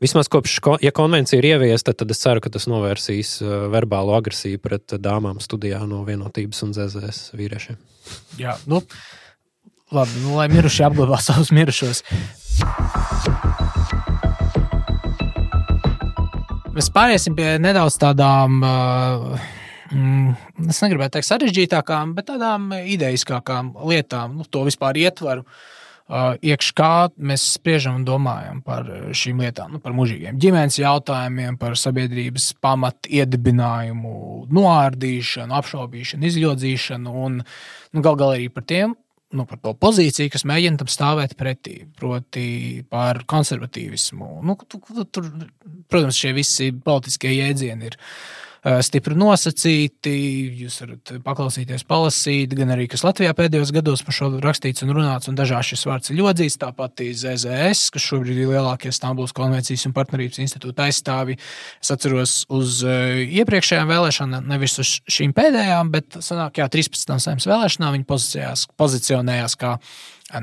Vismaz kopš, ja konvencija ir ieviesta, tad es ceru, ka tas novērsīs uh, verbālo agresiju pret dāmām studijā no vienotības un ZZS vīriešiem. Jā, nu, labi, nu, lai mirušie apglabā *laughs* savus mirušos. Mēs pāriesim pie nedaudz tādām, uh, mm, es negribētu teikt, sarežģītākām, bet tādām idejiskākām lietām, nu, to vispār ietvaru. Uh, iekšā kā mēs spriežam un domājam par šīm lietām, nu, par mūžīgiem ģimenes jautājumiem, par sabiedrības pamatu iedibinājumu, noārdīšanu, apšaubīšanu, izļodzīšanu un nu, gal galā arī par tiem. Nu, par to pozīciju, kas mēģina tam stāvēt pretī, proti, par konservatīvismu. Nu, tu, tu, tur, protams, šie visi politiskie jēdzieni ir uh, stipri nosacīti. Jūs varat paklausīties, palasīt, gan arī, kas Latvijā pēdējos gados par šo rakstīts un runāts, un dažās šis vārds ir ļodzīts. Tāpat ZZS, kas šobrīd ir lielākie Stambulas konvencijas un partnerības institūta aizstāvi. Es atceros uz eh, iepriekšējām vēlēšanām, nevis uz šīm pēdējām, bet sanāk, jā, 13. saimnes vēlēšanām viņi pozicionējās kā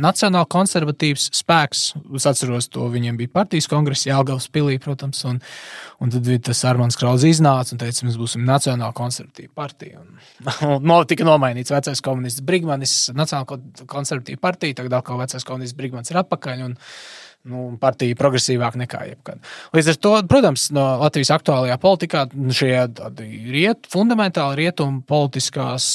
nacionāli konservatīvs spēks. Es atceros, to viņiem bija partijas kongress, Jālgavas pilī, protams, un, un tad tas Armāns Krauss iznāca un teica, mēs būsim nacionāli konservatīva partija. Un, *laughs* un no, tika nomainīts vecais komunists Brigmanis, nacionāli konservatīva partija, tagad atkal vecais komunists Brigmanis ir atpakaļ. Un, nu, partija progresīvāk nekā jebkad. Līdz ar to, protams, no Latvijas aktuālajā politikā šie riet, fundamentāli rietumu politiskās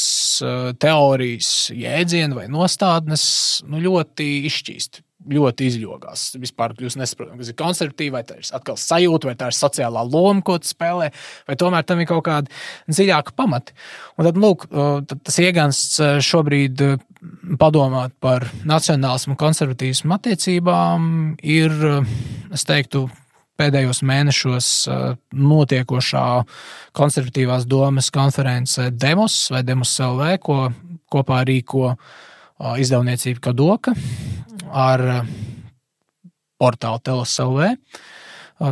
uh, teorijas jēdzieni vai nostādnes nu, ļoti izšķīst ļoti izjogās. Vispār kļūst nesaprotami, kas ir konservatīva, vai tā ir atkal sajūta, vai tā ir sociālā loma, ko tu spēlē, vai tomēr tam ir kaut kādi dziļāki pamati. Un tad, lūk, tas iegansts šobrīd padomāt par nacionālismu un konservatīvismu attiecībām ir, es teiktu, pēdējos mēnešos notiekošā konservatīvās domas konference Demos vai Demos LV, ko kopā rīko izdevniecība Kadoka ar portālu TLSLV.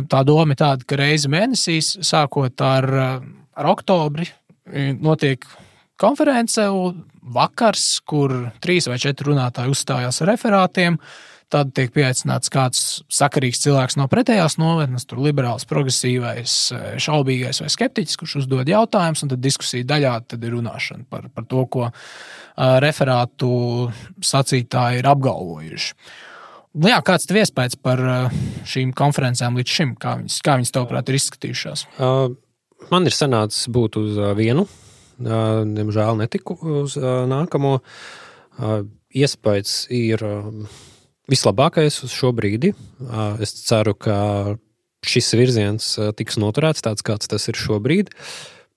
Tā doma ir tāda, ka reizi mēnesī, sākot ar, ar oktobri, notiek konference, vakars, kur trīs vai četri runātāji uzstājās ar referātiem. Tad tiek pieaicināts kāds sakarīgs cilvēks no pretējās nometnes, tur liberāls, progresīvais, šaubīgais vai skeptiķis, kurš uzdod jautājumus, un tad diskusija daļā tad ir runāšana par, par to, ko uh, referātu sacītāji ir apgalvojuši. Nu jā, kāds tev iespējas par šīm konferencēm līdz šim? Kā viņas, kā viņas tavuprāt, ir izskatījušās? Man ir sanācis būt uz vienu Diemžēl netiku uz nākamo. Iespējams, ir vislabākais uz šo brīdi. Es ceru, ka šis virziens tiks noturēts tāds, kāds tas ir šobrīd.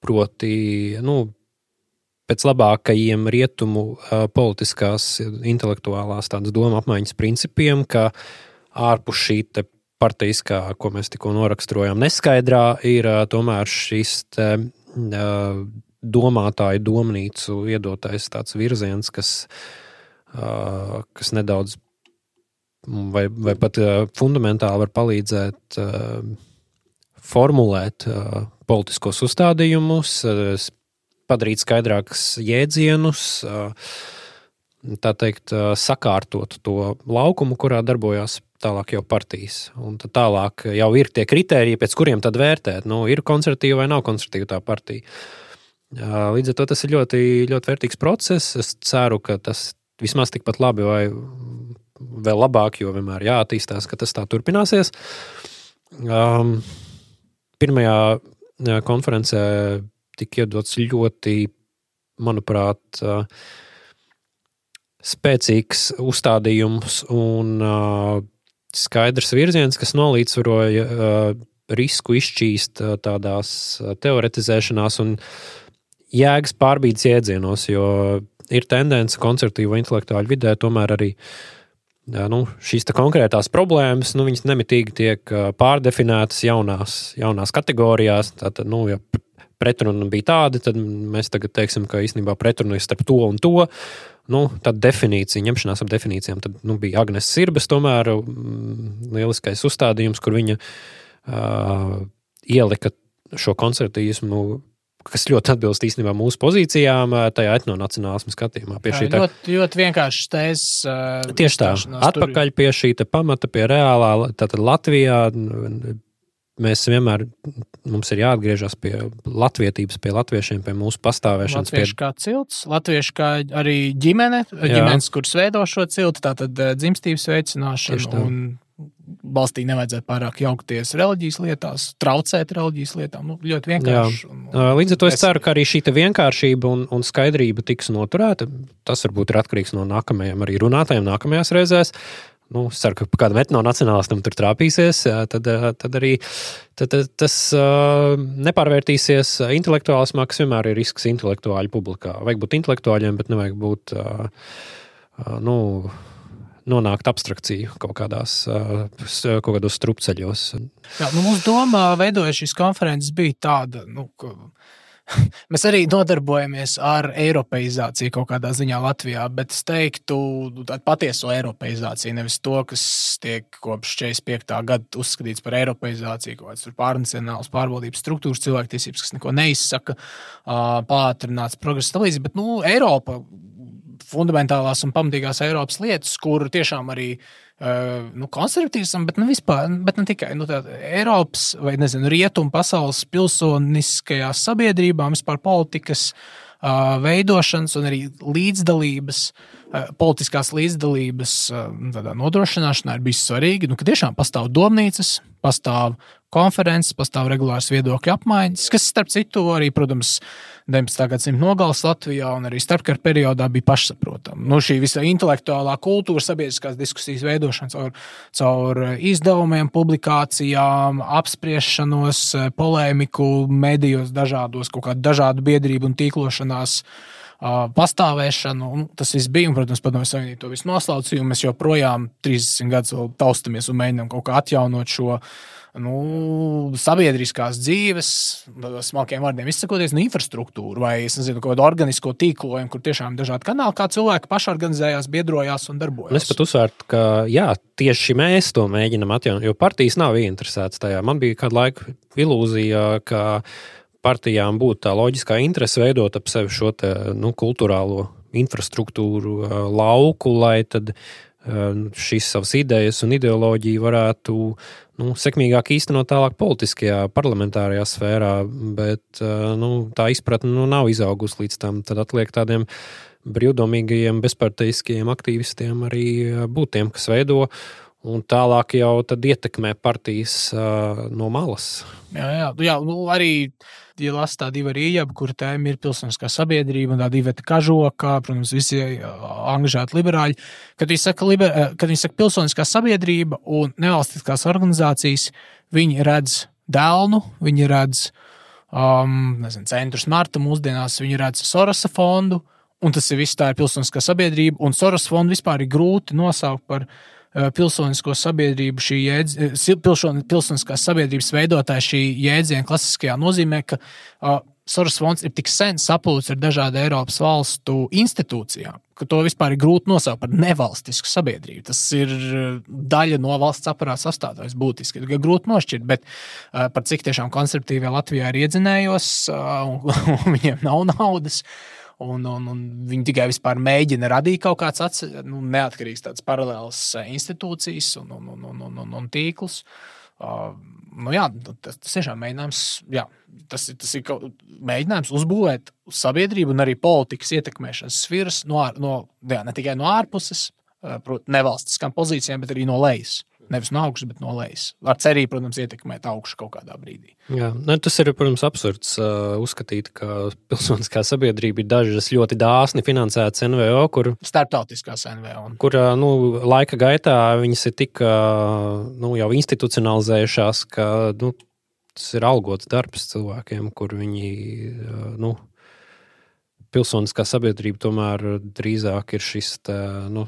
Proti, nu, pēc labākajiem rietumu politiskās, intelektuālās domu apmaiņas principiem, ka ārpus šī partijiskā, ko mēs tikko noraksturojām, neskaidrā, ir tomēr šis te, domātāju domnīcu iedotais tāds virziens, kas kas nedaudz vai, vai pat fundamentāli var palīdzēt formulēt politiskos uzstādījumus, padarīt skaidrākus jēdzienus, tā teikt, sakārtot to laukumu, kurā darbojās tālāk jau partijas. Un tālāk jau ir tie kriteriji, pēc kuriem tad vērtēt, nu, ir konservatīva vai nav konservatīva tā partija. Līdz ar to tas ir ļoti, ļoti vērtīgs process. Es ceru, ka tas vismaz tikpat labi vai vēl labāk, jo vienmēr jāattīstās, ka tas tā turpināsies. Um, pirmajā konferencē tika iedots ļoti, manuprāt, uh, spēcīgs uzstādījums un uh, skaidrs virziens, kas nolīdzvaroja uh, risku izšķīst uh, tādās uh, teoretizēšanās un jēgas pārbīdes iedzienos, jo ir tendence koncertīvo intelektuāļu vidē tomēr arī jā, nu, šīs konkrētās problēmas, nu, nemitīgi tiek pārdefinētas jaunās, jaunās kategorijās. Tātad, nu, ja pretruna bija tāda, tad mēs tagad teiksim, ka īstenībā pretruna ir starp to un to. Nu, tad definīcija, ņemšanās ap definīcijām, tad nu, bija Agnēs Sirbes, tomēr mm, lieliskais uzstādījums, kur viņa uh, ielika šo koncertīsmu kas ļoti atbilst īstenībā mūsu pozīcijām, tajā etnonacionālismu skatījumā. Šī tā ļoti, ļoti vienkārši tēzes. Uh, Tieši tā, atpakaļ pie šī pamata, pie reālā, tātad Latvijā. Mēs vienmēr mums ir jāatgriežas pie latviedzības, pie latviešiem, pie mūsu pastāvēšanas. Latvieši pie... kā cilts, latvieši kā arī ģimene, Jā. ģimenes, kuras veido šo ciltu, tātad dzimstības veicināšana. Un valstī nevajadzētu pārāk jaukties reliģijas lietās, traucēt reliģijas lietām. Nu, ļoti vienkārši. Un, un, Līdz ar to es ceru, ka arī šī vienkāršība un, un skaidrība tiks noturēta. Tas varbūt ir atkarīgs no nākamajiem arī runātājiem nākamajās reizēs. Nu, es ceru, ka kādam etnonacionālistam tur trāpīsies, tad, tad arī tad, tas uh, nepārvērtīsies intelektuālismā, kas vienmēr ir risks intelektuāļu publikā. Vajag būt intelektuāļiem, bet nevajag būt. Nu, nonākt abstrakciju kaut, kādos strupceļos. Jā, nu, mūsu doma, veidojot šīs konferences, bija tāda, nu, ka *laughs* mēs arī nodarbojamies ar eiropeizāciju kaut kādā ziņā Latvijā, bet es teiktu, nu, tādu patieso eiropeizāciju, nevis to, kas tiek kopš 45. gada uzskatīts par eiropeizāciju, kaut kādas pārnacionālas pārvaldības struktūras, cilvēktiesības, kas neko neizsaka, pātrināts progress, tā līdzīgi. Bet nu, Eiropa fundamentālās un pamatīgās Eiropas lietas, kur tiešām arī uh, nu, konservatīvisms, bet, nu, vispār, bet ne tikai nu, Eiropas vai nezinu, rietumu pasaules pilsoniskajā sabiedrībā, vispār politikas uh, veidošanas un arī līdzdalības. Uh, politiskās līdzdalības uh, nodrošināšanā ir bijis svarīgi, nu, ka tiešām pastāv domnīcas, pastāv konferences, pastāv regulārs viedokļu apmaiņas, kas, starp citu, arī, protams, 19. gadsimta nogales Latvijā un arī starpkara periodā bija pašsaprotama. Nu, šī visa intelektuālā kultūra, sabiedriskās diskusijas veidošana caur, caur izdevumiem, publikācijām, apspriešanos, polēmiku, medijos, dažādos, kaut kādu dažādu biedrību un tīklošanās pastāvēšanu. Un tas viss bija, un, protams, Padomju Savienība to visu noslaucīja, mēs joprojām 30 gadus taustamies un mēģinām kaut kā atjaunot šo nu, sabiedriskās dzīves, smalkiem vārdiem izsakoties, nu, infrastruktūru vai nezinu, kaut kādu organisko tīklojumu, kur tiešām ir dažādi kanāli, kā cilvēki paši organizējās, biedrojās un darbojās. Es pat uzsvērtu, ka jā, tieši mēs to mēģinām atjaunot, jo partijas nav interesētas tajā. Man bija kāda laika ilūzija, ka partijām būtu tā loģiskā interese veidot ap sevi šo te, nu, kultūrālo infrastruktūru lauku, lai tad šīs savas idejas un ideoloģiju varētu nu, sekmīgāk īstenot tālāk politiskajā, parlamentārajā sfērā, bet nu, tā izpratne nu, nav izaugusi līdz tam. Tad atliek tādiem brīvdomīgajiem, bezparteiskajiem aktīvistiem arī būt tiem, kas veido. Un tālāk jau ietekmē partijas uh, no malas. Jā, jā, jā nu, arī ja lasa tā divi arī ieja, kur tēma ir pilsoniskā sabiedrība un tā divi kažoka, protams, visi angažēti liberāļi. Kad viņi saka, liber, kad viņi saka pilsoniskā sabiedrība un nevalstiskās organizācijas, viņi redz dēlnu, viņi redz um, nezinu, centrus Marta mūsdienās, viņi redz Sorosa fondu, un tas ir viss tā ir pilsoniskā sabiedrība, un Soros fondu vispār ir grūti nosaukt par Eh, pilsonisko sabiedrību, šī jēdz, eh, pilsoniskās sabiedrības veidotāja šī jēdziena klasiskajā nozīmē, ka uh, Soros fonds ir tik sen sapulcis ar dažādu Eiropas valstu institūcijām, ka to vispār ir grūti nosaukt par nevalstisku sabiedrību. Tas ir daļa no valsts aparāta sastāvdaļas būtiski. Ir grūti nošķirt, bet uh, par cik tiešām konservatīvie Latvijā ir iedzinējos, uh, un, *laughs* un viņiem nav naudas. Un, un, un viņi tikai mēģina radīt kaut kādas atse, nu, neatkarīgas, paralēlas institūcijas un, un, un, un, un, un tīklus. Uh, nu, jā, tas, tas tiešām mēģinājums, jā, tas, tas ir mēģinājums uzbūvēt sabiedrību un arī politikas ietekmēšanas sfēras no, no, jā, ne tikai no ārpuses, protams, nevalstiskām pozīcijām, bet arī no lejas. Nevis no augšas, bet no lejas. Ar cerību, protams, ietekmēt augšu kaut kādā brīdī. Jā, ne, tas ir, protams, absurds uh, uzskatīt, ka pilsoniskā sabiedrība ir dažas ļoti dāsni finansētas NVO, kur. Startautiskās NVO. Kur uh, nu, laika gaitā viņas ir tik uh, nu, jau institucionalizējušās, ka nu, tas ir algots darbs cilvēkiem, kur viņi. Uh, nu, Pilsoniskā sabiedrība tomēr drīzāk ir šis tā, nu,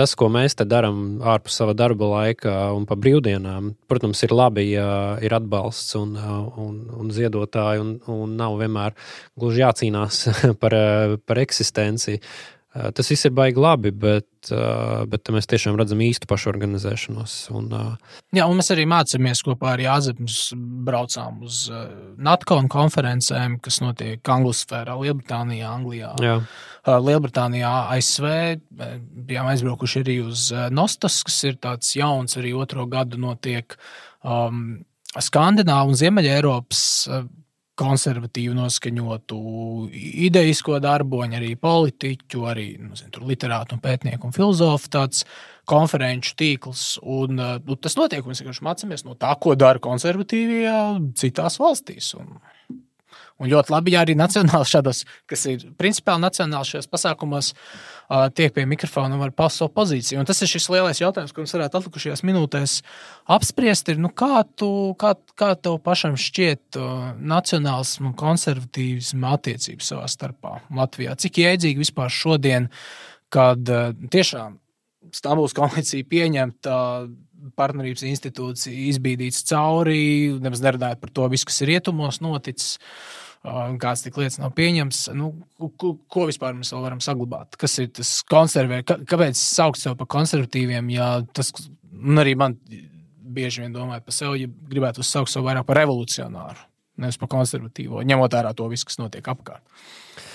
tas, ko mēs te darām ārpus sava darba laika un pa brīvdienām, protams, ir labi, ja ir atbalsts un, un, un ziedotāji, un, un nav vienmēr gluži jācīnās *laughs* par, par eksistenci. Eh, tas viss ir baigi labi, bet, eh, bet mēs tiešām redzam īstu pašorganizēšanos. Un, eh, Jā, un mēs arī mācāmies kopā ar Jāzepu. Braucām uz NATO konferencēm, kas notiek Anglosfērā, Lielbritānijā, Anglijā. Jā. Lielbritānijā, ASV. Bijām aizbraukuši arī uz Nostas, kas ir tāds jauns, arī otro gadu notiek um, Skandināvu un Ziemeļa Eiropas konservatīvu noskaņotu idejisko darboņu, arī politiķu, arī nu, zin, literātu, un pētnieku un filozofu tāds konferenču tīkls. Un, nu, tas notiek, mēs vienkārši mācāmies no tā, ko dara konservatīvie citās valstīs. Un, Un ļoti labi, ja arī nacionāli šādos, kas ir principāli nacionāli šajos pasākumos, uh, tiek pie mikrofona un var paust savu pozīciju. Un tas ir šis lielais jautājums, ko mums varētu atlikušajās minūtēs apspriest. Ir, nu, kā, tu, kā, kā tev pašam šķiet uh, nacionāls un konservatīvs attiecības savā starpā Latvijā? Cik jēdzīgi vispār šodien, kad uh, tiešām Stambuls konvencija pieņemta, partnerības institūcija izbīdīts cauri, nemaz nerunājot par to, visu, kas ir rietumos noticis. Uh, kāds tik lietas nav pieņems. Nu, ko, vispār mēs vēl varam saglabāt? Kas ir tas konservē? Kāpēc saukt sevi par konservatīviem? Ja tas arī man bieži vien domāju par sevi, ja gribētu uzsaukt sevi vairāk par revolucionāru, nevis par konservatīvo, ņemot vērā to visu, kas notiek apkārt.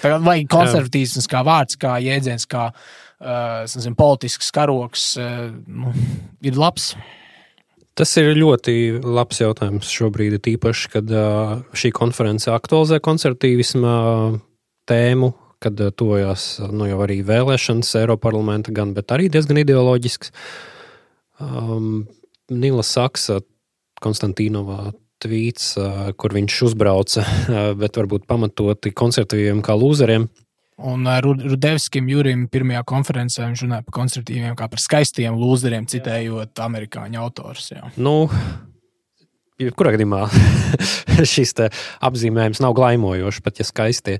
Tagad vajag konservatīvs kā vārds, kā jēdziens, kā uh, nezinu, politisks karoks, uh, nu, ir labs. Tas ir ļoti labs jautājums šobrīd, tīpaši, kad šī konference aktualizē konservatīvismu tēmu, kad tojas nu, jau arī vēlēšanas Eiropas parlamenta, gan arī diezgan ideoloģisks. Um, Nila Saksa, Konstantīnovā tvīts, kur viņš uzbrauca, *laughs* bet varbūt pamatoti konservatīviem kā lūzeriem. Un uh, Rudevskim Jurim pirmajā konferencē viņš runāja par konservatīviem kā par skaistiem lūzeriem, citējot amerikāņu autors. Jā. Nu, Kurā gadījumā *laughs* šis apzīmējums nav glaimojošs, pat ja skaistie.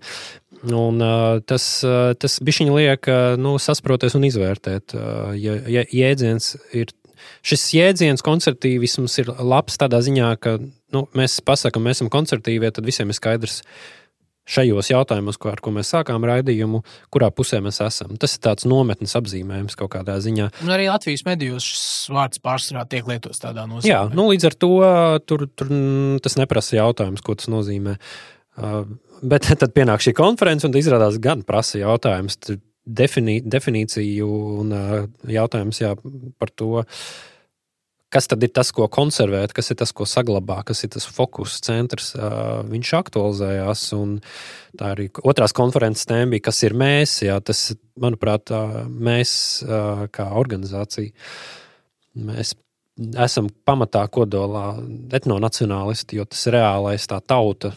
Un, uh, tas uh, tas bišķiņi liek uh, nu, sasproties un izvērtēt. Uh, ja, ja jēdziens ir, šis jēdziens koncertīvisms ir labs tādā ziņā, ka nu, mēs pasakām, mēs esam koncertīvie, tad visiem ir skaidrs, uh, šajos jautājumos, ko, ar ko mēs sākām raidījumu, kurā pusē mēs esam. Tas ir tāds nometnes apzīmējums kaut kādā ziņā. Un arī Latvijas medijos šis vārds pārsvarā tiek lietots tādā nozīmē. Jā, nu, līdz ar to tur, tur tas neprasa jautājums, ko tas nozīmē. Uh, bet *laughs* tad pienāk šī konference, un izrādās gan prasa jautājums, definī, definīciju un uh, jautājums jā, par to. Uh, kas tad ir tas, ko konservēt, kas ir tas, ko saglabā, kas ir tas fokus centrs. Viņš aktualizējās. Tā arī otrās konferences tēma bija, kas ir mēs. Jā, tas, manuprāt, mēs kā organizācija. Mēs esam pamatā kodolā etnonacionālisti, jo tas ir reālais tā tauta,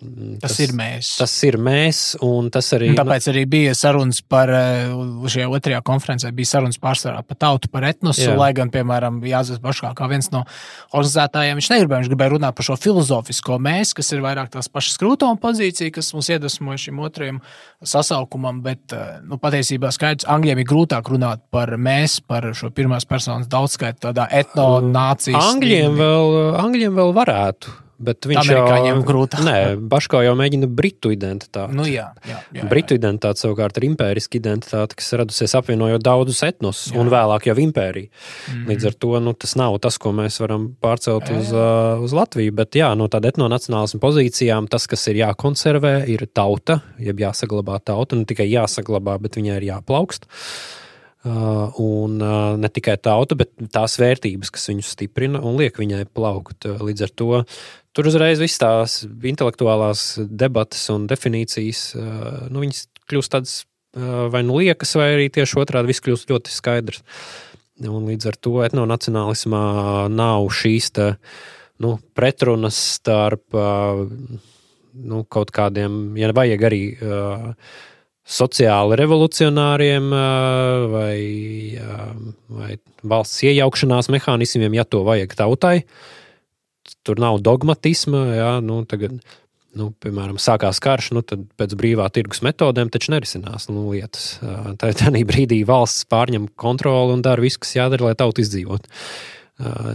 tas, tas ir mēs. Tas ir mēs, un tas arī. Un tāpēc arī bija sarunas par, eh, šajā otrajā konferencē bija sarunas pārsvarā par tautu, par etnosu, Jā. lai gan, piemēram, Jānis Baškā, kā viens no organizētājiem, viņš negribēja, viņš gribēja runāt par šo filozofisko mēs, kas ir vairāk tās pašas krūtoma pozīcija, kas mums iedvesmoja šim otrajam sasaukumam, bet, eh, nu, patiesībā skaidrs, Angļiem ir grūtāk runāt par mēs, par šo pirmās personas daudzskaitu tādā etno nācijas. Angļiem vēl, Angļiem vēl varētu Bet viņš Amerikāņiem jau grūtāk. Nē, Baškā jau mēģina britu identitāti. Nu, jā, jā, jā, jā. Britu identitāte savukārt ir impēriska identitāte, kas radusies apvienojot daudzus etnosus un vēlāk jau impēriju. Mm. Līdz ar to nu, tas nav tas, ko mēs varam pārcelt uz, uh, uz Latviju. Bet jā, no tāda etnonacionālisma pozīcijām tas, kas ir jākonservē, ir tauta, jeb jāsaglabā tauta. Ne tikai jāsaglabā, bet viņai ir jāplaukst. Uh, un uh, ne tikai tauta, bet tās vērtības, kas viņu stiprina un liek viņai plaukt. Līdz ar to tur uzreiz viss tās intelektuālās debatas un definīcijas, uh, nu, viņas kļūst tādas uh, vai nu liekas, vai arī tieši otrādi viss kļūst ļoti skaidrs. Un līdz ar to etnonacionālismā nav šīs te, nu, pretrunas starp uh, nu, kaut kādiem, ja vajag arī. Uh, sociāli revolucionāriem vai, vai valsts iejaukšanās mehānismiem, ja to vajag tautai. Tur nav dogmatisma. Jā, nu, tagad, nu, piemēram, sākās karš, nu, tad pēc brīvā tirgus metodēm taču nerisinās nu, lietas. Tā ir *laughs* tā brīdī valsts pārņem kontroli un dara visu, kas jādara, lai tauta izdzīvotu.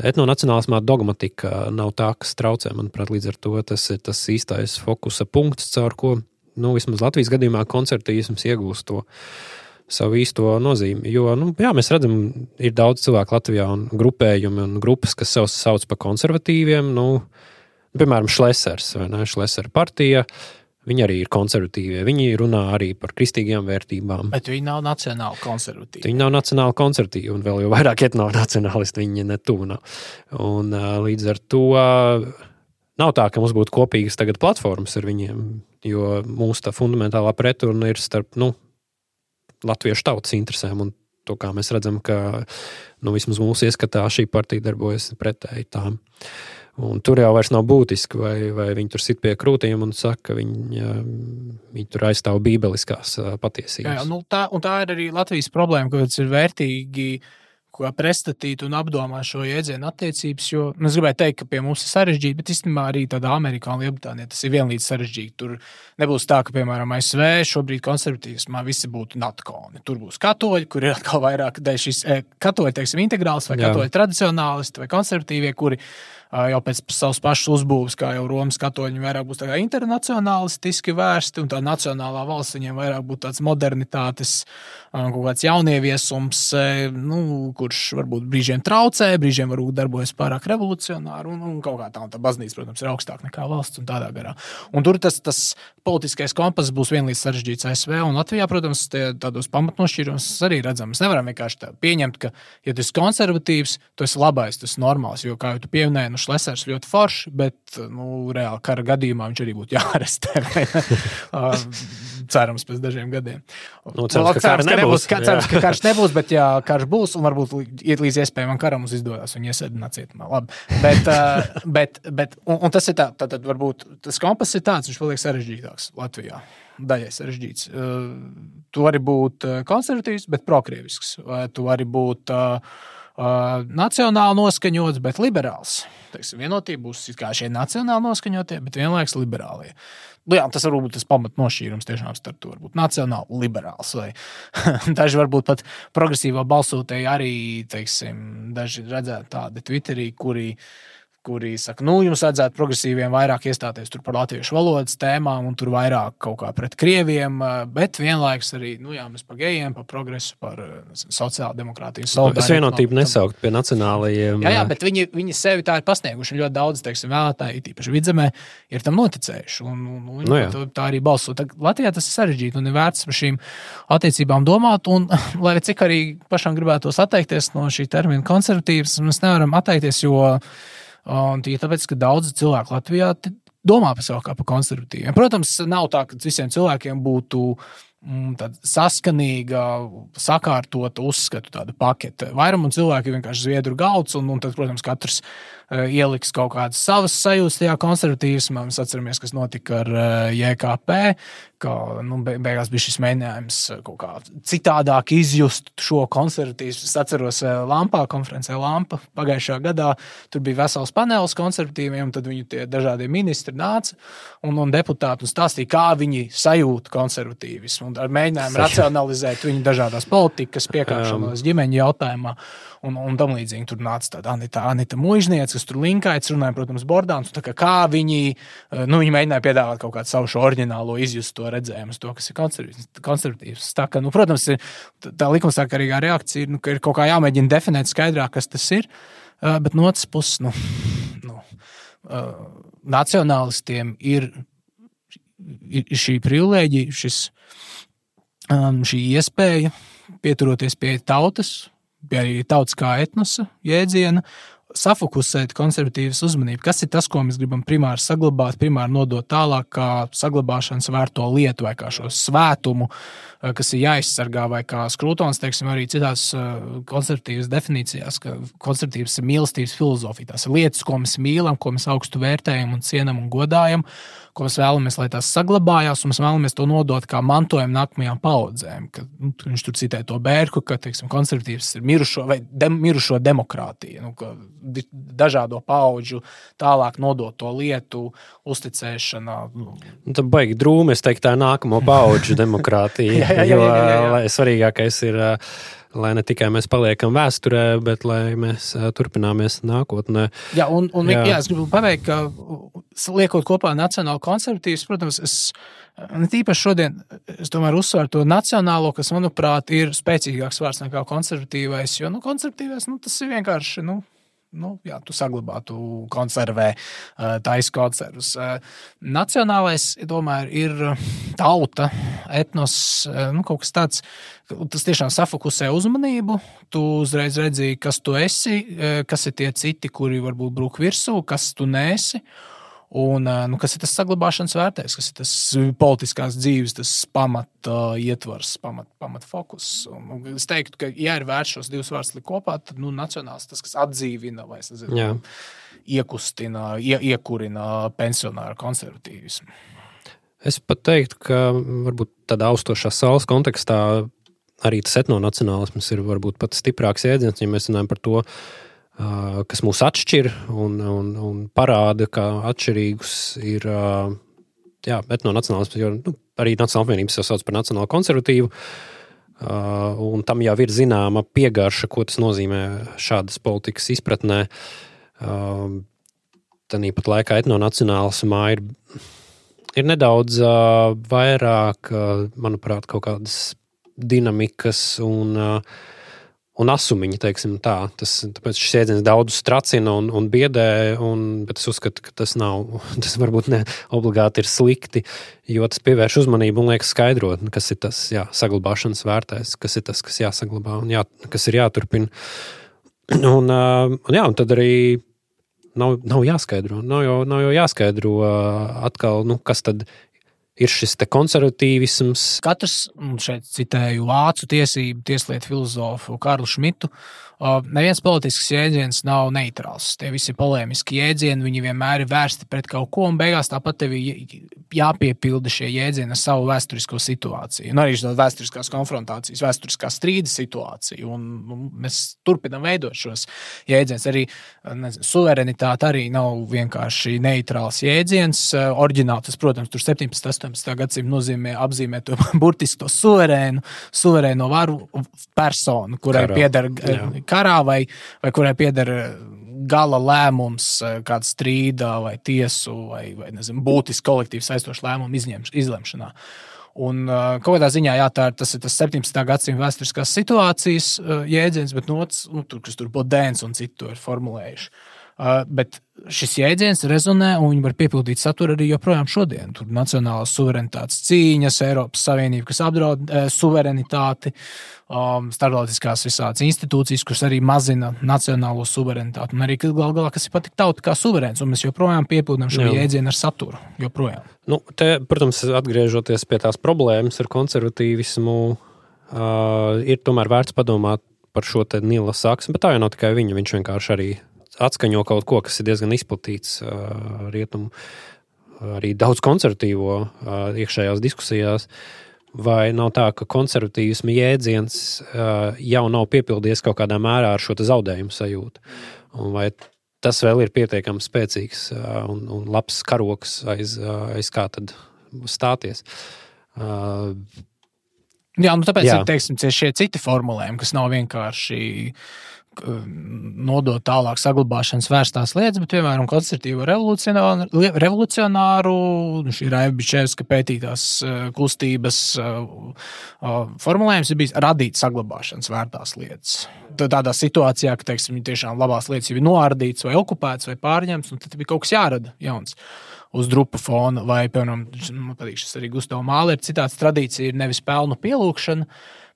Etnonacionālismā dogmatika nav tā, kas traucē. Manuprāt, līdz ar to tas ir tas īstais fokusa punkts, caur ko nu, vismaz Latvijas gadījumā koncertīsms iegūst to savu īsto nozīmi. Jo nu, jā, mēs redzam, ir daudz cilvēku Latvijā un grupējumi un grupas, kas sev sauc par konservatīviem. Nu, piemēram, Šlesers vai ne, Šlesera partija. Viņi arī ir konservatīvie. Viņi runā arī par kristīgām vērtībām. Bet viņi nav nacionāli konservatīvi. Viņi nav nacionāli konservatīvi, un vēl jau vairāk etnonacionālisti viņi netuvu nav. Un, līdz ar to nav tā, ka mums būtu kopīgas platformas ar viņiem, jo mūsu tā fundamentālā pretruna ir starp nu, latviešu tautas interesēm un to, kā mēs redzam, ka nu, vismaz mūsu ieskatā šī partija darbojas pretēji tām. Un tur jau nav būtiski, vai, vai viņi tur sit pie krūtīm un saka, ka viņi, viņi tur aizstāv bībeliskās patiesības. Jā, jā, nu tā, tā ir arī Latvijas problēma, ka tas ir vērtīgi kā pretstatīt un apdomāt šo jēdzienu attiecības. Jo nu, es gribēju teikt, ka pie mums ir sarežģīti, bet īstenībā arī tādā Amerikā un Lielbritānijā tas ir vienlīdz sarežģīti. Tur nebūs tā, ka, piemēram, ASV šobrīd konservatīvismā visi būtu natkoni. Tur būs katoļi, kur ir atkal vairāk šis katoļi, teiksim, integrāls vai katoļi tradicionālisti vai konservatīvie, kuri jau pēc savas pašas uzbūves, kā jau Romas katoļi, vairāk būs internacionālistiski vērsti, un tā nacionālā valsts viņiem vairāk būtu tāds modernitātes, kaut kāds jaunieviesums, nu, kurš varbūt brīžiem traucē, brīžiem varbūt darbojas pārāk revolucionāri, un, un kaut kā tā, un tā baznīca, protams, ir augstāka nekā valsts un tādā garā. Un tur tas, tas politiskais kompass būs vienlīdz sarežģīts ASV un Latvijā, protams, tādos pamatnošķīrumus arī redzam. Mēs nevaram vienkārši pieņemt, ka, ja tu esi konservatīvs, tu esi labais, tas ir normāls, jo, kā jau tu pieminēji, nu, Šlesers ļoti foršs, bet nu, reāli kara gadījumā viņš arī būtu jāarestē. *laughs* cerams, pēc dažiem gadiem. Nu, cerams, ka, cerams, ka, nebūs, ka, cerams, ka karš nebūs, bet ja karš būs, un varbūt iet līdz iespējamam karam, mums izdodas un iesēdināt cietumā. Labi. Bet, *laughs* bet, bet un, un tas ir tā, tad, tad varbūt tas kompass ir tāds, viņš paliek sarežģītāks Latvijā. Daļai sarežģīts. Tu vari būt konservatīvs, bet prokrievisks. Vai tu vari būt uh, uh, nacionāli noskaņots, bet liberāls. Teiksim, vienotība būs kā šie nacionāli noskaņotie, bet vienlaikus liberālie. Nu, jā, tas var būt tas pamatnošķīrums tiešām starp to varbūt nacionāli liberāls. Vai *laughs* daži varbūt pat progresīvā balsotāji arī, teiksim, daži redzētu tādi Twitterī, kuri uh, kuri saka, nu, jums vajadzētu progresīviem vairāk iestāties par latviešu valodas tēmām un tur vairāk kaut kā pret krieviem, bet vienlaikus arī, nu, jā, mēs par gejiem, par progresu, par sociālo demokrātiju. Es vienotību nesaukt pie nacionālajiem. Jā, jā bet viņi, viņi sevi tā ir pasnieguši. Ļoti daudz, teiksim, vēlētāji, tīpaši vidzemē, ir tam noticējuši. Un, un, un nu, jā. tā arī balso. Tā, Latvijā tas ir sarežģīti un ir vērts par šīm attiecībām domāt. Un, *laughs* lai cik arī pašam gribētos atteikties no šī termina konservatīvas, mēs nevaram atteikties, jo Un tie tāpēc, ka daudzi cilvēki Latvijā domā par sevi kā par konservatīviem. Protams, nav tā, ka visiem cilvēkiem būtu mm, saskanīga, sakārtota uzskatu pakete. Vairumam cilvēku ir vienkārši zviedru galds, un, un tad, protams, katrs ieliks kaut kādas savas sajūtas tajā konservatīvismā. Mēs atceramies, kas notika ar eh, JKP, ka nu, beigās bija šis mēģinājums eh, kaut kā citādāk izjust šo konservatīvismu. Es atceros Lampā, konferencē Lampa pagājušā gadā. Tur bija vesels panelis konservatīviem, tad viņu tie dažādie ministri nāca un, un deputāti un stāstīja, kā viņi sajūt konservatīvismu. Un ar mēģinājumu racionalizēt viņu dažādās politikas, piekāpšanos ģimeņu jautājumā un, un tam līdzīgi. Tur nāca tāda Anita, Anita Mūžniece, kas tur linkaits, runāja, protams, Bordāns, kā, kā viņi, nu, viņi mēģināja piedāvāt kaut kādu savu šo oriģinālo izjust to redzējumu, to, kas ir konservatīvs. Tā kā, nu, protams, ir, tā likumsakarīgā reakcija ir, nu, ka ir kaut kā jāmēģina definēt skaidrāk, kas tas ir, bet no otras puses, nu, *laughs* nu, nacionālistiem ir, ir šī privilēģija, šis, šī iespēja pieturoties pie tautas, pie arī tautas kā etnosa jēdziena, safokusēt konservatīvas uzmanību. Kas ir tas, ko mēs gribam primāri saglabāt, primāri nodot tālāk, kā saglabāšanas vērto lietu vai kā šo svētumu, kas ir jāizsargā, vai kā skrūtons, teiksim, arī citās konservatīvas definīcijās, ka konservatīvas ir mīlestības filozofija. Tās ir lietas, ko mēs mīlam, ko mēs augstu vērtējam un cienam un godājam ko mēs vēlamies, lai tās saglabājās, un mēs vēlamies to nodot kā mantojumu nākamajām paudzēm. Ka, nu, viņš tur citē to bērku, ka teiksim, konservatīvs ir mirušo vai de, mirušo demokrātiju, nu, dažādo pauģu tālāk nodot to lietu, uzticēšana. Nu. nu tad baigi drūmi, es teiktu, tā nākamo pauģu *laughs* demokrātija. jā, jā, jā, jā, jā, jā. Jo svarīgākais ir. Uh, lai ne tikai mēs paliekam vēsturē, bet lai mēs turpināmies nākotnē. Jā, un, un jā. Jā, es gribu pateikt, ka liekot kopā nacionālo konservatīvus, protams, es tīpaši šodien, es tomēr uzsveru to nacionālo, kas, manuprāt, ir spēcīgāks vārds nekā konservatīvais, jo, nu, konservatīvais, nu, tas ir vienkārši, nu, nu, jā, tu saglabā, tu konservē, taisa konservus. Nacionālais, domāju, ir tauta, etnos, nu, kaut kas tāds. Tas tiešām safokusē uzmanību. Tu uzreiz redzi, kas tu esi, kas ir tie citi, kuri varbūt brūk virsū, kas tu nesi. Un, nu, kas ir tas saglabāšanas vērtējums, kas ir tas politiskās dzīves, tas pamata uh, ietvars, pamata pamat fokus. Un, un es teiktu, ka, ja ir vērts šos divus vārdus likt kopā, tad nu, nacionāls tas, kas atdzīvina vai nezinu, Jā. iekustina, ie, iekurina pensionāru konservatīvismu. Es pat teiktu, ka varbūt tādā austošā saules kontekstā arī tas etnonacionālisms ir varbūt pat stiprāks jēdziens, ja mēs runājam par to, kas mūs atšķir un, un, un parāda, ka atšķirīgus ir jā, etnonacionālisms, jo nu, arī Nacionāla apvienības jau sauc par nacionālu konservatīvu. Un tam jau ir zināma piegarša, ko tas nozīmē šādas politikas izpratnē. Tāpat laikā etnonacionālismā ir, ir nedaudz vairāk, manuprāt, kaut kādas dinamikas un uh, un asumiņa, teiksim tā. Tas, tāpēc šis jēdziens daudzus tracina un, un biedē, un, bet es uzskatu, ka tas nav, *laughs* tas varbūt ne obligāti ir slikti, jo tas pievērš uzmanību un liekas skaidrot, kas ir tas jā, saglabāšanas vērtējs, kas ir tas, kas jāsaglabā un jā, kas ir jāturpina. *clears throat* Un, un, jā, un tad arī nav, nav jāskaidro. Nav jau, nav jau jāskaidro atkal, nu, kas tad ir šis konservatīvisms. Katrs, šeit citēju vācu tiesību, tieslietu filozofu Karlu Šmitu, Neviens politisks jēdziens nav neitrāls. Tie visi polēmiski jēdzieni, viņi vienmēr ir vērsti pret kaut ko, un beigās tāpat tev ir jāpiepilda šie jēdzieni ar savu vēsturisko situāciju. Un arī šādas vēsturiskās konfrontācijas, vēsturiskā strīda situācija. Un, un mēs turpinām veidot šos jēdzienus. Arī nezinu, suverenitāte arī nav vienkārši neitrāls jēdziens. Oriģināli tas, protams, tur 17. un 18. gadsimta nozīmē apzīmēt to *laughs* burtiski to suverēnu, suverēno varu personu, kurai pieder karā, vai, vai kurai pieder gala lēmums, eh, kāda strīda vai tiesu vai, vai nezinu, būtisks kolektīvs aizstošs lēmumu izņemš, izlemšanā. Un, uh, kaut kādā ziņā jā, tā, tas ir tas 17. gadsimta vēsturiskās situācijas jēdziens, bet nots, nu, tur, kas tur Bodēns un citu ir formulējuši. Uh, bet šis jēdziens rezonē un viņi var piepildīt saturu arī joprojām šodien. Tur ir nacionālās suverenitātes cīņas, Eiropas Savienība, kas apdraud uh, suverenitāti, um, starptautiskās visādas institūcijas, kuras arī mazina nacionālo suverenitāti. Un arī gal galā, kas ir patīk tauta kā suverēns, un mēs joprojām piepildām šo Jā. jēdzienu ar saturu. Joprojām. Nu, te, protams, atgriežoties pie tās problēmas ar konservatīvismu, uh, ir tomēr vērts padomāt par šo Nīla saksni, bet tā jau nav tikai viņa. Viņš vienkārši arī atskaņo kaut ko, kas ir diezgan izplatīts uh, rietumu, arī daudz konservatīvo uh, iekšējās diskusijās. Vai nav tā, ka konservatīvisma jēdziens uh, jau nav piepildījies kaut kādā mērā ar šo zaudējumu sajūtu? Un vai tas vēl ir pietiekami spēcīgs uh, un, un labs karoks, aiz, uh, aiz kā tad stāties? Uh, Jā, nu tāpēc jā. ir teiksim, šie citi formulējumi, kas nav vienkārši nodot tālāk saglabāšanas vērstās lietas, bet, piemēram, konservatīvo revolucionāru, revolucionāru šī Raibičevska pētītās kustības formulējums ir bijis radīt saglabāšanas vērtās lietas. Tādā situācijā, ka, teiksim, tiešām labās lietas jau ir noārdītas vai okupētas vai pārņemtas, tad bija kaut kas jārada jauns uz drupa fona, vai, piemēram, man patīk šis arī Gustavs Mālers, citāts tradīcija ir nevis pelnu pielūgšana,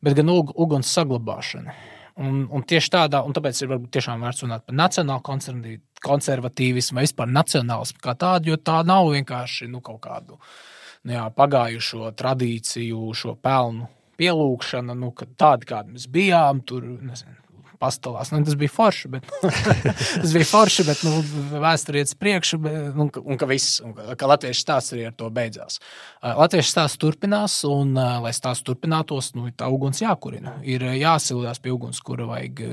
bet gan uguns saglabāšana. Un, un tieši tādā, un tāpēc ir varbūt tiešām vērts runāt par nacionālu konservatīvismu vispār nacionālismu kā tādu, jo tā nav vienkārši nu, kaut kādu nu, jā, pagājušo tradīciju, šo pelnu pielūgšana, nu, tāda, kāda mēs bijām, tur nezinu, pastāvās. Nu, tas bija forši, bet, *laughs* tas bija forši, bet nu, vēsture iet uz priekšu, nu, un ka viss, un ka latviešu stāsts arī ar to beidzās. Latviešu stāsts turpinās, un, lai stāsts turpinātos, nu, tā uguns jākurina. Ir jāsildās pie uguns, kura vajag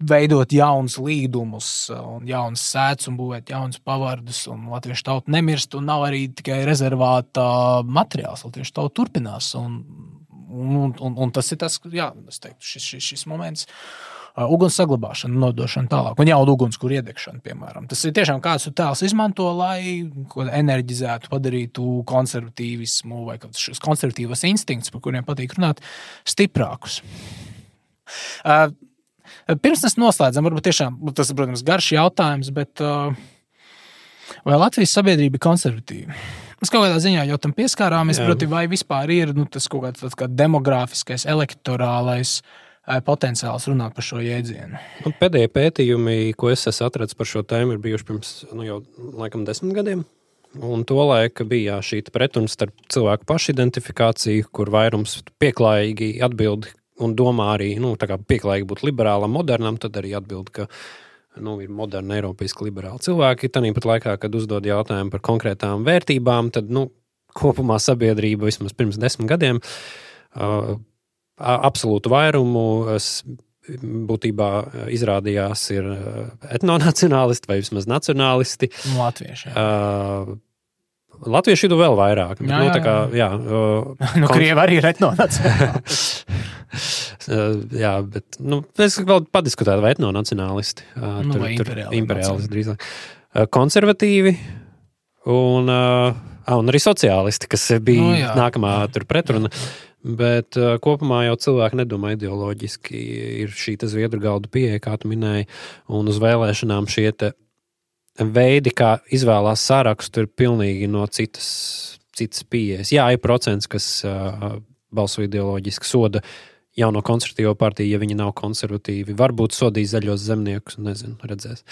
veidot jaunus līdumus, un jaunas sēdes, un būvēt jaunus pavardus. Latviešu tauta nemirst, un nav arī tikai rezervāta materiāls. Latviešu tauta turpinās. Un, Un, un, un tas ir tas, jā, teiktu, šis, šis, šis moments. Uguns saglabāšana, nodošana tālāk, un jaunu uguns, kur iedegšana, piemēram. Tas ir tiešām kāds tēls izmanto, lai enerģizētu, padarītu konservatīvismu vai šos konservatīvos instinktus, par kuriem patīk runāt, stiprākus. Uh, pirms mēs noslēdzam, varbūt tiešām tas ir, protams, garš jautājums, bet uh, vai Latvijas sabiedrība ir konservatīva? Mēs kaut kādā ziņā jau tam pieskārāmies, proti, vai vispār ir nu, tas kaut kāds kā demogrāfiskais, elektorālais potenciāls runāt par šo jēdzienu. Un pēdējie pētījumi, ko es esmu atradzis par šo tēmu, ir bijuši pirms nu, jau laikam desmit gadiem. Un to laiku bija šī pretruna starp cilvēku pašidentifikāciju, kur vairums pieklājīgi atbild un domā arī, nu, tā kā pieklājīgi būt liberālam, modernam, tad arī atbild, ka nu, ir moderni, eiropeiski liberāli cilvēki. Tāpat laikā, kad uzdod jautājumu par konkrētām vērtībām, tad nu, kopumā sabiedrība vismaz pirms desmit gadiem uh, absolūtu vairumu būtībā izrādījās ir etnonacionālisti vai vismaz nacionālisti. Latvieši. Jā. Uh, Latvieši ir vēl vairāk. Bet, jā, jā, jā. *laughs* Nu, kā, jā, uh, nu, Krievi arī ir etnonacionālisti. *laughs* jā, bet nu, es vēl padiskutētu, vai etnonacionālisti. Uh, nu, tur, tur imperiālisti drīzāk. Uh, konservatīvi un, uh, un arī sociālisti, kas bija nu, jā, nākamā pretruna. Bet uh, kopumā jau cilvēki nedomā ideoloģiski. Ir šī zviedru galda pieeja, kā tu minēji, un uz vēlēšanām šie veidi, kā izvēlās sārakstu, ir pilnīgi no citas, citas pieejas. Jā, ir procents, kas uh, balso ideoloģiski soda jauno konservatīvo partiju, ja viņi nav konservatīvi. Varbūt sodīs zaļos zemniekus, nezinu, redzēs.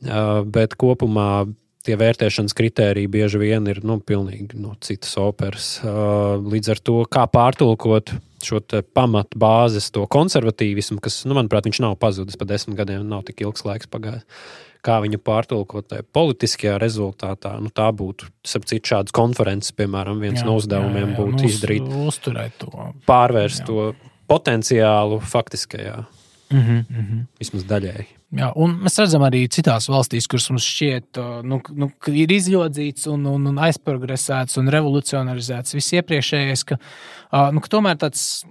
Uh, bet kopumā tie vērtēšanas kritēriji bieži vien ir nu, pilnīgi no citas operas. Uh, līdz ar to, kā pārtulkot šo pamatu bāzes, to konservatīvismu, kas, nu, manuprāt, viņš nav pazudis pa desmit gadiem, nav tik ilgs laiks pagājis kā viņu pārtulkot tajā politiskajā rezultātā. Nu, tā būtu, sapcīt, šādas konferences, piemēram, viens jā, no uzdevumiem jā, jā, būtu nu, izdarīt, uzturēt to, pārvērst jā. to potenciālu faktiskajā. Mm -hmm, mm -hmm. Vismaz daļēji. Jā, un mēs redzam arī citās valstīs, kuras mums šķiet, nu, nu, ir izjodzīts, un, un, un aizprogresēts un revolucionarizēts viss iepriekšējais, ka, nu, ka tomēr tāds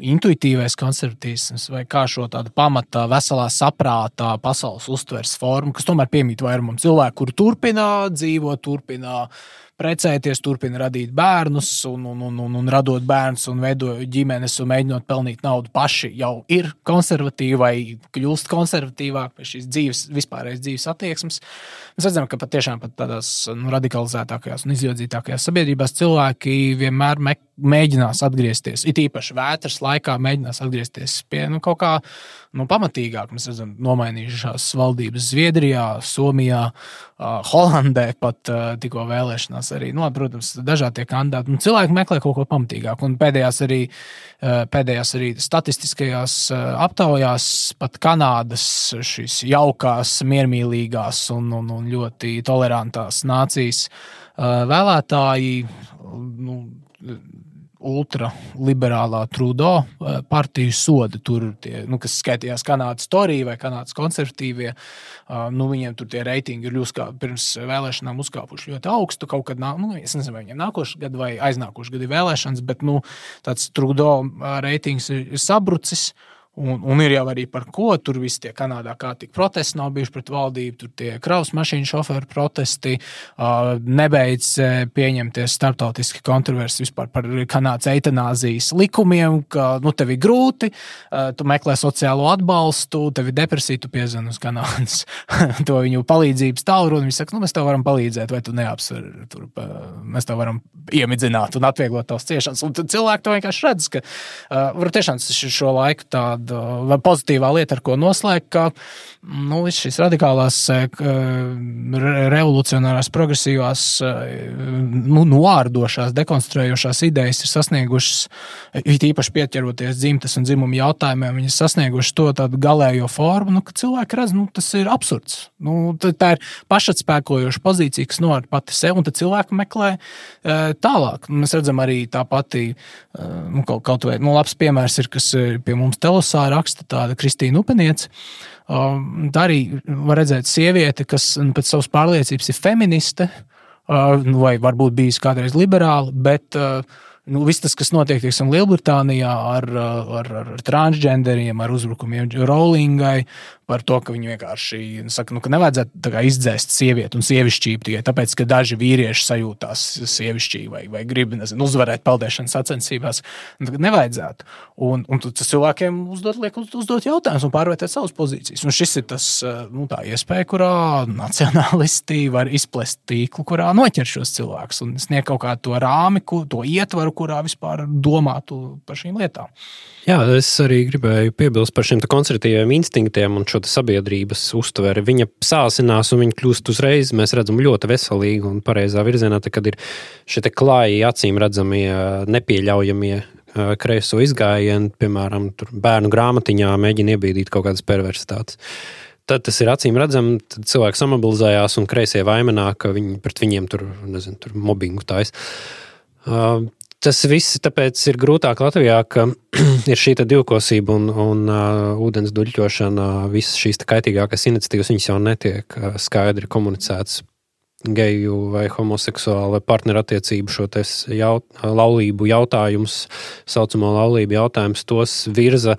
intuitīvais konservatīvs vai kā šo tādu pamatā, veselā saprātā pasaules uztveres formu, kas tomēr piemīt vairumam cilvēku, kuri turpina dzīvot, turpina precēties, turpina radīt bērnus, un, un, un, un, un radot bērnus, un veidot ģimenes, un mēģinot pelnīt naudu paši, jau ir konservatīvi vai kļūst konservatīvāk pie šīs dzīves, vispārējais dzīves attieksmes. Mēs redzam, ka patiešām pat tādās nu, radikalizētākajās un izjodzītākajās sabiedrībās cilvēki vienmēr mēģinās atgriezties, it īpaši vētras laikā, mēģinās atgriezties pie nu, kaut kā nu, pamatīgāk. Mēs redzam, nomainījušās valdības Zviedrijā, Somijā, uh, Holandē pat uh, tikko vēlēšanās arī. Nu, protams, dažādi kandidāti. Nu, cilvēki meklē kaut ko pamatīgāku. Un pēdējās arī, uh, pēdējās arī statistiskajās uh, aptaujās pat Kanādas šīs jaukās, miermīlīgās un, un, un ļoti tolerantās nācijas uh, vēlētāji. Nu, ultraliberālā Trudeau eh, partiju soda, tur, tie, nu, kas skaitījās Kanādas Torija vai Kanādas konservatīvie. Eh, nu, viņiem tur tie reitingi ir uzkā, pirms vēlēšanām uzkāpuši ļoti augstu. Kaut kad, nu, es nezinu, vai viņiem nākošais gads vai aiznākošais gads ir vēlēšanas, bet nu, tāds Trudeau eh, reitings ir sabrucis. Un, un ir jau arī par ko. Tur viss tie Kanādā kā tik protesti nav bijuši pret valdību, tur tie kravas mašīnu šoferu protesti, uh, nebeidz pieņemties starptautiski kontroversi vispār par Kanādas eitanāzijas likumiem, ka nu, tev ir grūti, uh, tu meklē sociālo atbalstu, tev ir depresija, tu piezvani uz Kanādas *laughs* to viņu palīdzības tālruni. Viņi saka, nu, mēs tev varam palīdzēt, vai tu neapsver, tur, mēs tev varam iemidzināt un atvieglot tavas ciešanas. Un cilvēki to vienkārši redz, ka uh, tiešām tas ir šo laiku tādu tāda pozitīvā lieta, ar ko noslēgt, ka nu, šīs radikālās, eh, revolucionārās, progresīvās, eh, nu, noārdošās, dekonstruējošās idejas ir sasniegušas, it īpaši pieķeroties dzimtas un dzimumu jautājumiem, viņas sasniegušas to tādu galējo formu, nu, ka cilvēki redz, nu, tas ir absurds. Nu, tā ir pašatspēkojoša pozīcija, kas novar pati sev, un tad cilvēki meklē eh, tālāk. Mēs redzam arī tā pati, nu, kaut, kaut vai, nu, labs piemērs ir, kas pie mums telosā raksta tāda Kristīna Upeniece. Um, tā arī var redzēt sieviete, kas pēc savas pārliecības ir feministe, uh, vai varbūt bijusi kādreiz liberāla, bet uh, nu, viss tas, kas notiek teiksim, Lielbritānijā ar, ar, ar transgenderiem, ar uzbrukumiem Rowlingai, par to, ka viņi vienkārši saka, nu, ka nevajadzētu izdzēst sievieti un sievišķību tikai tāpēc, ka daži vīrieši sajūtās sievišķīgi vai, vai grib nezinu, uzvarēt peldēšanas sacensībās. Nu, nevajadzētu. Un, un tas cilvēkiem uzdot, liek uz, uzdot jautājumus un pārvērtēt savas pozīcijas. Un šis ir tas nu, iespēja, kurā nacionālisti var izplest tīklu, kurā noķer šos cilvēkus un sniegt kaut kādu to rāmi, to ietvaru, kurā vispār domātu par šīm lietām. Jā, es arī gribēju piebilst par šiem konservatīviem instinktiem un šo sabiedrības uztveri. Viņa sāsinās un viņa kļūst uzreiz, mēs redzam, ļoti veselīga un pareizā virzienā, tad, kad ir šie klāji, acīm redzamie, nepieļaujamie kreiso izgājieni, piemēram, bērnu grāmatiņā mēģina iebīdīt kaut kādas perversitātes. Tad tas ir acīm redzams, tad cilvēki samobilizējās un kreisie vaimanā, ka viņi pret viņiem tur, nezinu, tur mobbingu taisa. Uh, Tas viss tāpēc ir grūtāk Latvijā, ka *clears throat* ir šī divkosība un, un uh, ūdens duļķošana, visas šīs kaitīgākās iniciatīvas, viņas jau netiek uh, skaidri komunicētas geju vai homoseksuālu vai partnerattiecību šo jaut, laulību jautājumus, saucamo laulību jautājumus, tos virza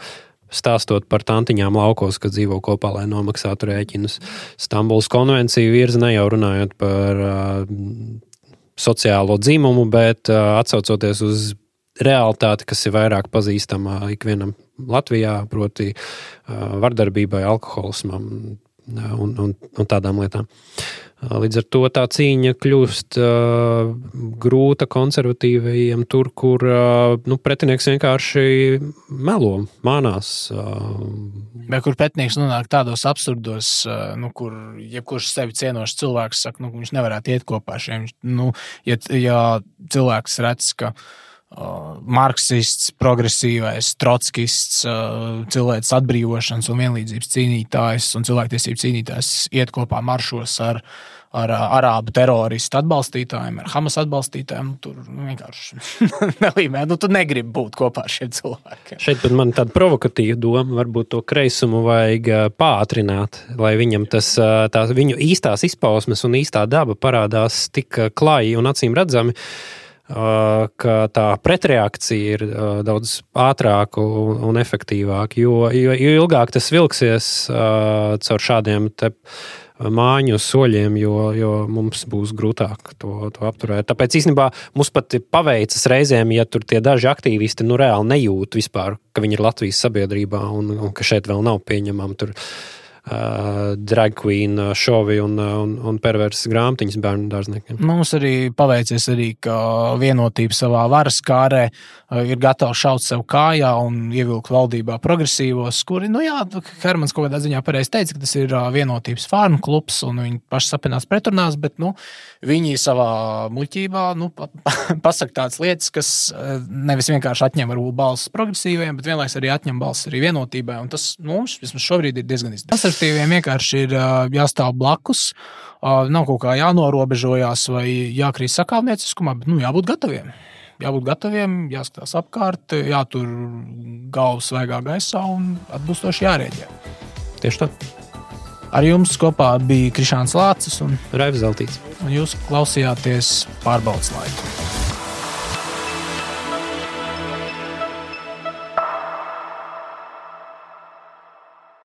stāstot par tantiņām laukos, kad dzīvo kopā, lai nomaksātu rēķinus. Stambulas konvencija virza ne jau runājot par uh, sociālo dzimumu, bet uh, atsaucoties uz realitāti, kas ir vairāk pazīstama ikvienam Latvijā, proti, uh, vardarbībai, alkoholismam un, un, un tādām lietām. Līdz ar to tā cīņa kļūst uh, grūta konservatīvajiem, tur, kur uh, nu, pretinieks vienkārši melo, mānās. Uh. Bet kur pretinieks nonāk tādos absurdos, uh, nu, kur jebkurš sevi cienošs cilvēks saka, nu, viņš nevarētu iet kopā ar šiem. Nu, ja, ja cilvēks redz, ka Uh, marksists, progresīvais, trotskists, uh, cilvēks atbrīvošanas un vienlīdzības cīnītājs un cilvēktiesību cīnītājs iet kopā maršos ar, ar uh, arābu teroristu atbalstītājiem, ar Hamas atbalstītājiem. Nu, tur vienkārši *laughs* nelīmē. Nu, tu negribi būt kopā ar šiem cilvēkiem. Šeit man tāda provokatīva doma, varbūt to kreisumu vajag pātrināt, lai viņam tas, tās viņu īstās izpausmes un īstā daba parādās tik klāji un acīm redzami ka tā pretreakcija ir daudz ātrāka un efektīvāka. Jo, jo, jo ilgāk tas vilksies caur šādiem māju soļiem, jo, jo mums būs grūtāk to, to apturēt. Tāpēc īstenībā mums pat paveicas reizēm, ja tur tie daži aktīvisti nu, reāli nejūt vispār, ka viņi ir Latvijas sabiedrībā un, un ka šeit vēl nav pieņemama. Uh, drag queen šovi un, un, un perversas grāmatiņas bērnu dārzniekiem. Mums arī paveicies, arī, ka vienotība savā varas kārē ir gatava šaut sev kājā un ievilkt valdībā progresīvos, kuri, nu jā, Hermans kaut kādā ziņā pareizi teica, ka tas ir vienotības farmu klubs un viņi paši sapinās pretrunās, bet nu, viņi savā muļķībā nu, *laughs* pasaka tādas lietas, kas nevis vienkārši atņem varbūt balsis progresīviem, bet vienlaikus arī atņem balsis arī vienotībai. Un tas nu, mums vismaz šobrīd ir diezgan izdevīgi konservatīviem vienkārši ir jāstāv blakus. Nav kaut kā jānorobežojas vai jākrīt sakāvnieciskumā, bet nu, jābūt gataviem. Jābūt gataviem, jāskatās apkārt, jātur galvas svaigā gaisā un atbilstoši jārēģē. Tieši tā. Ar jums kopā bija Krišāns Lācis un Raivs Zeltīts. Un jūs klausījāties pārbaudas laiku.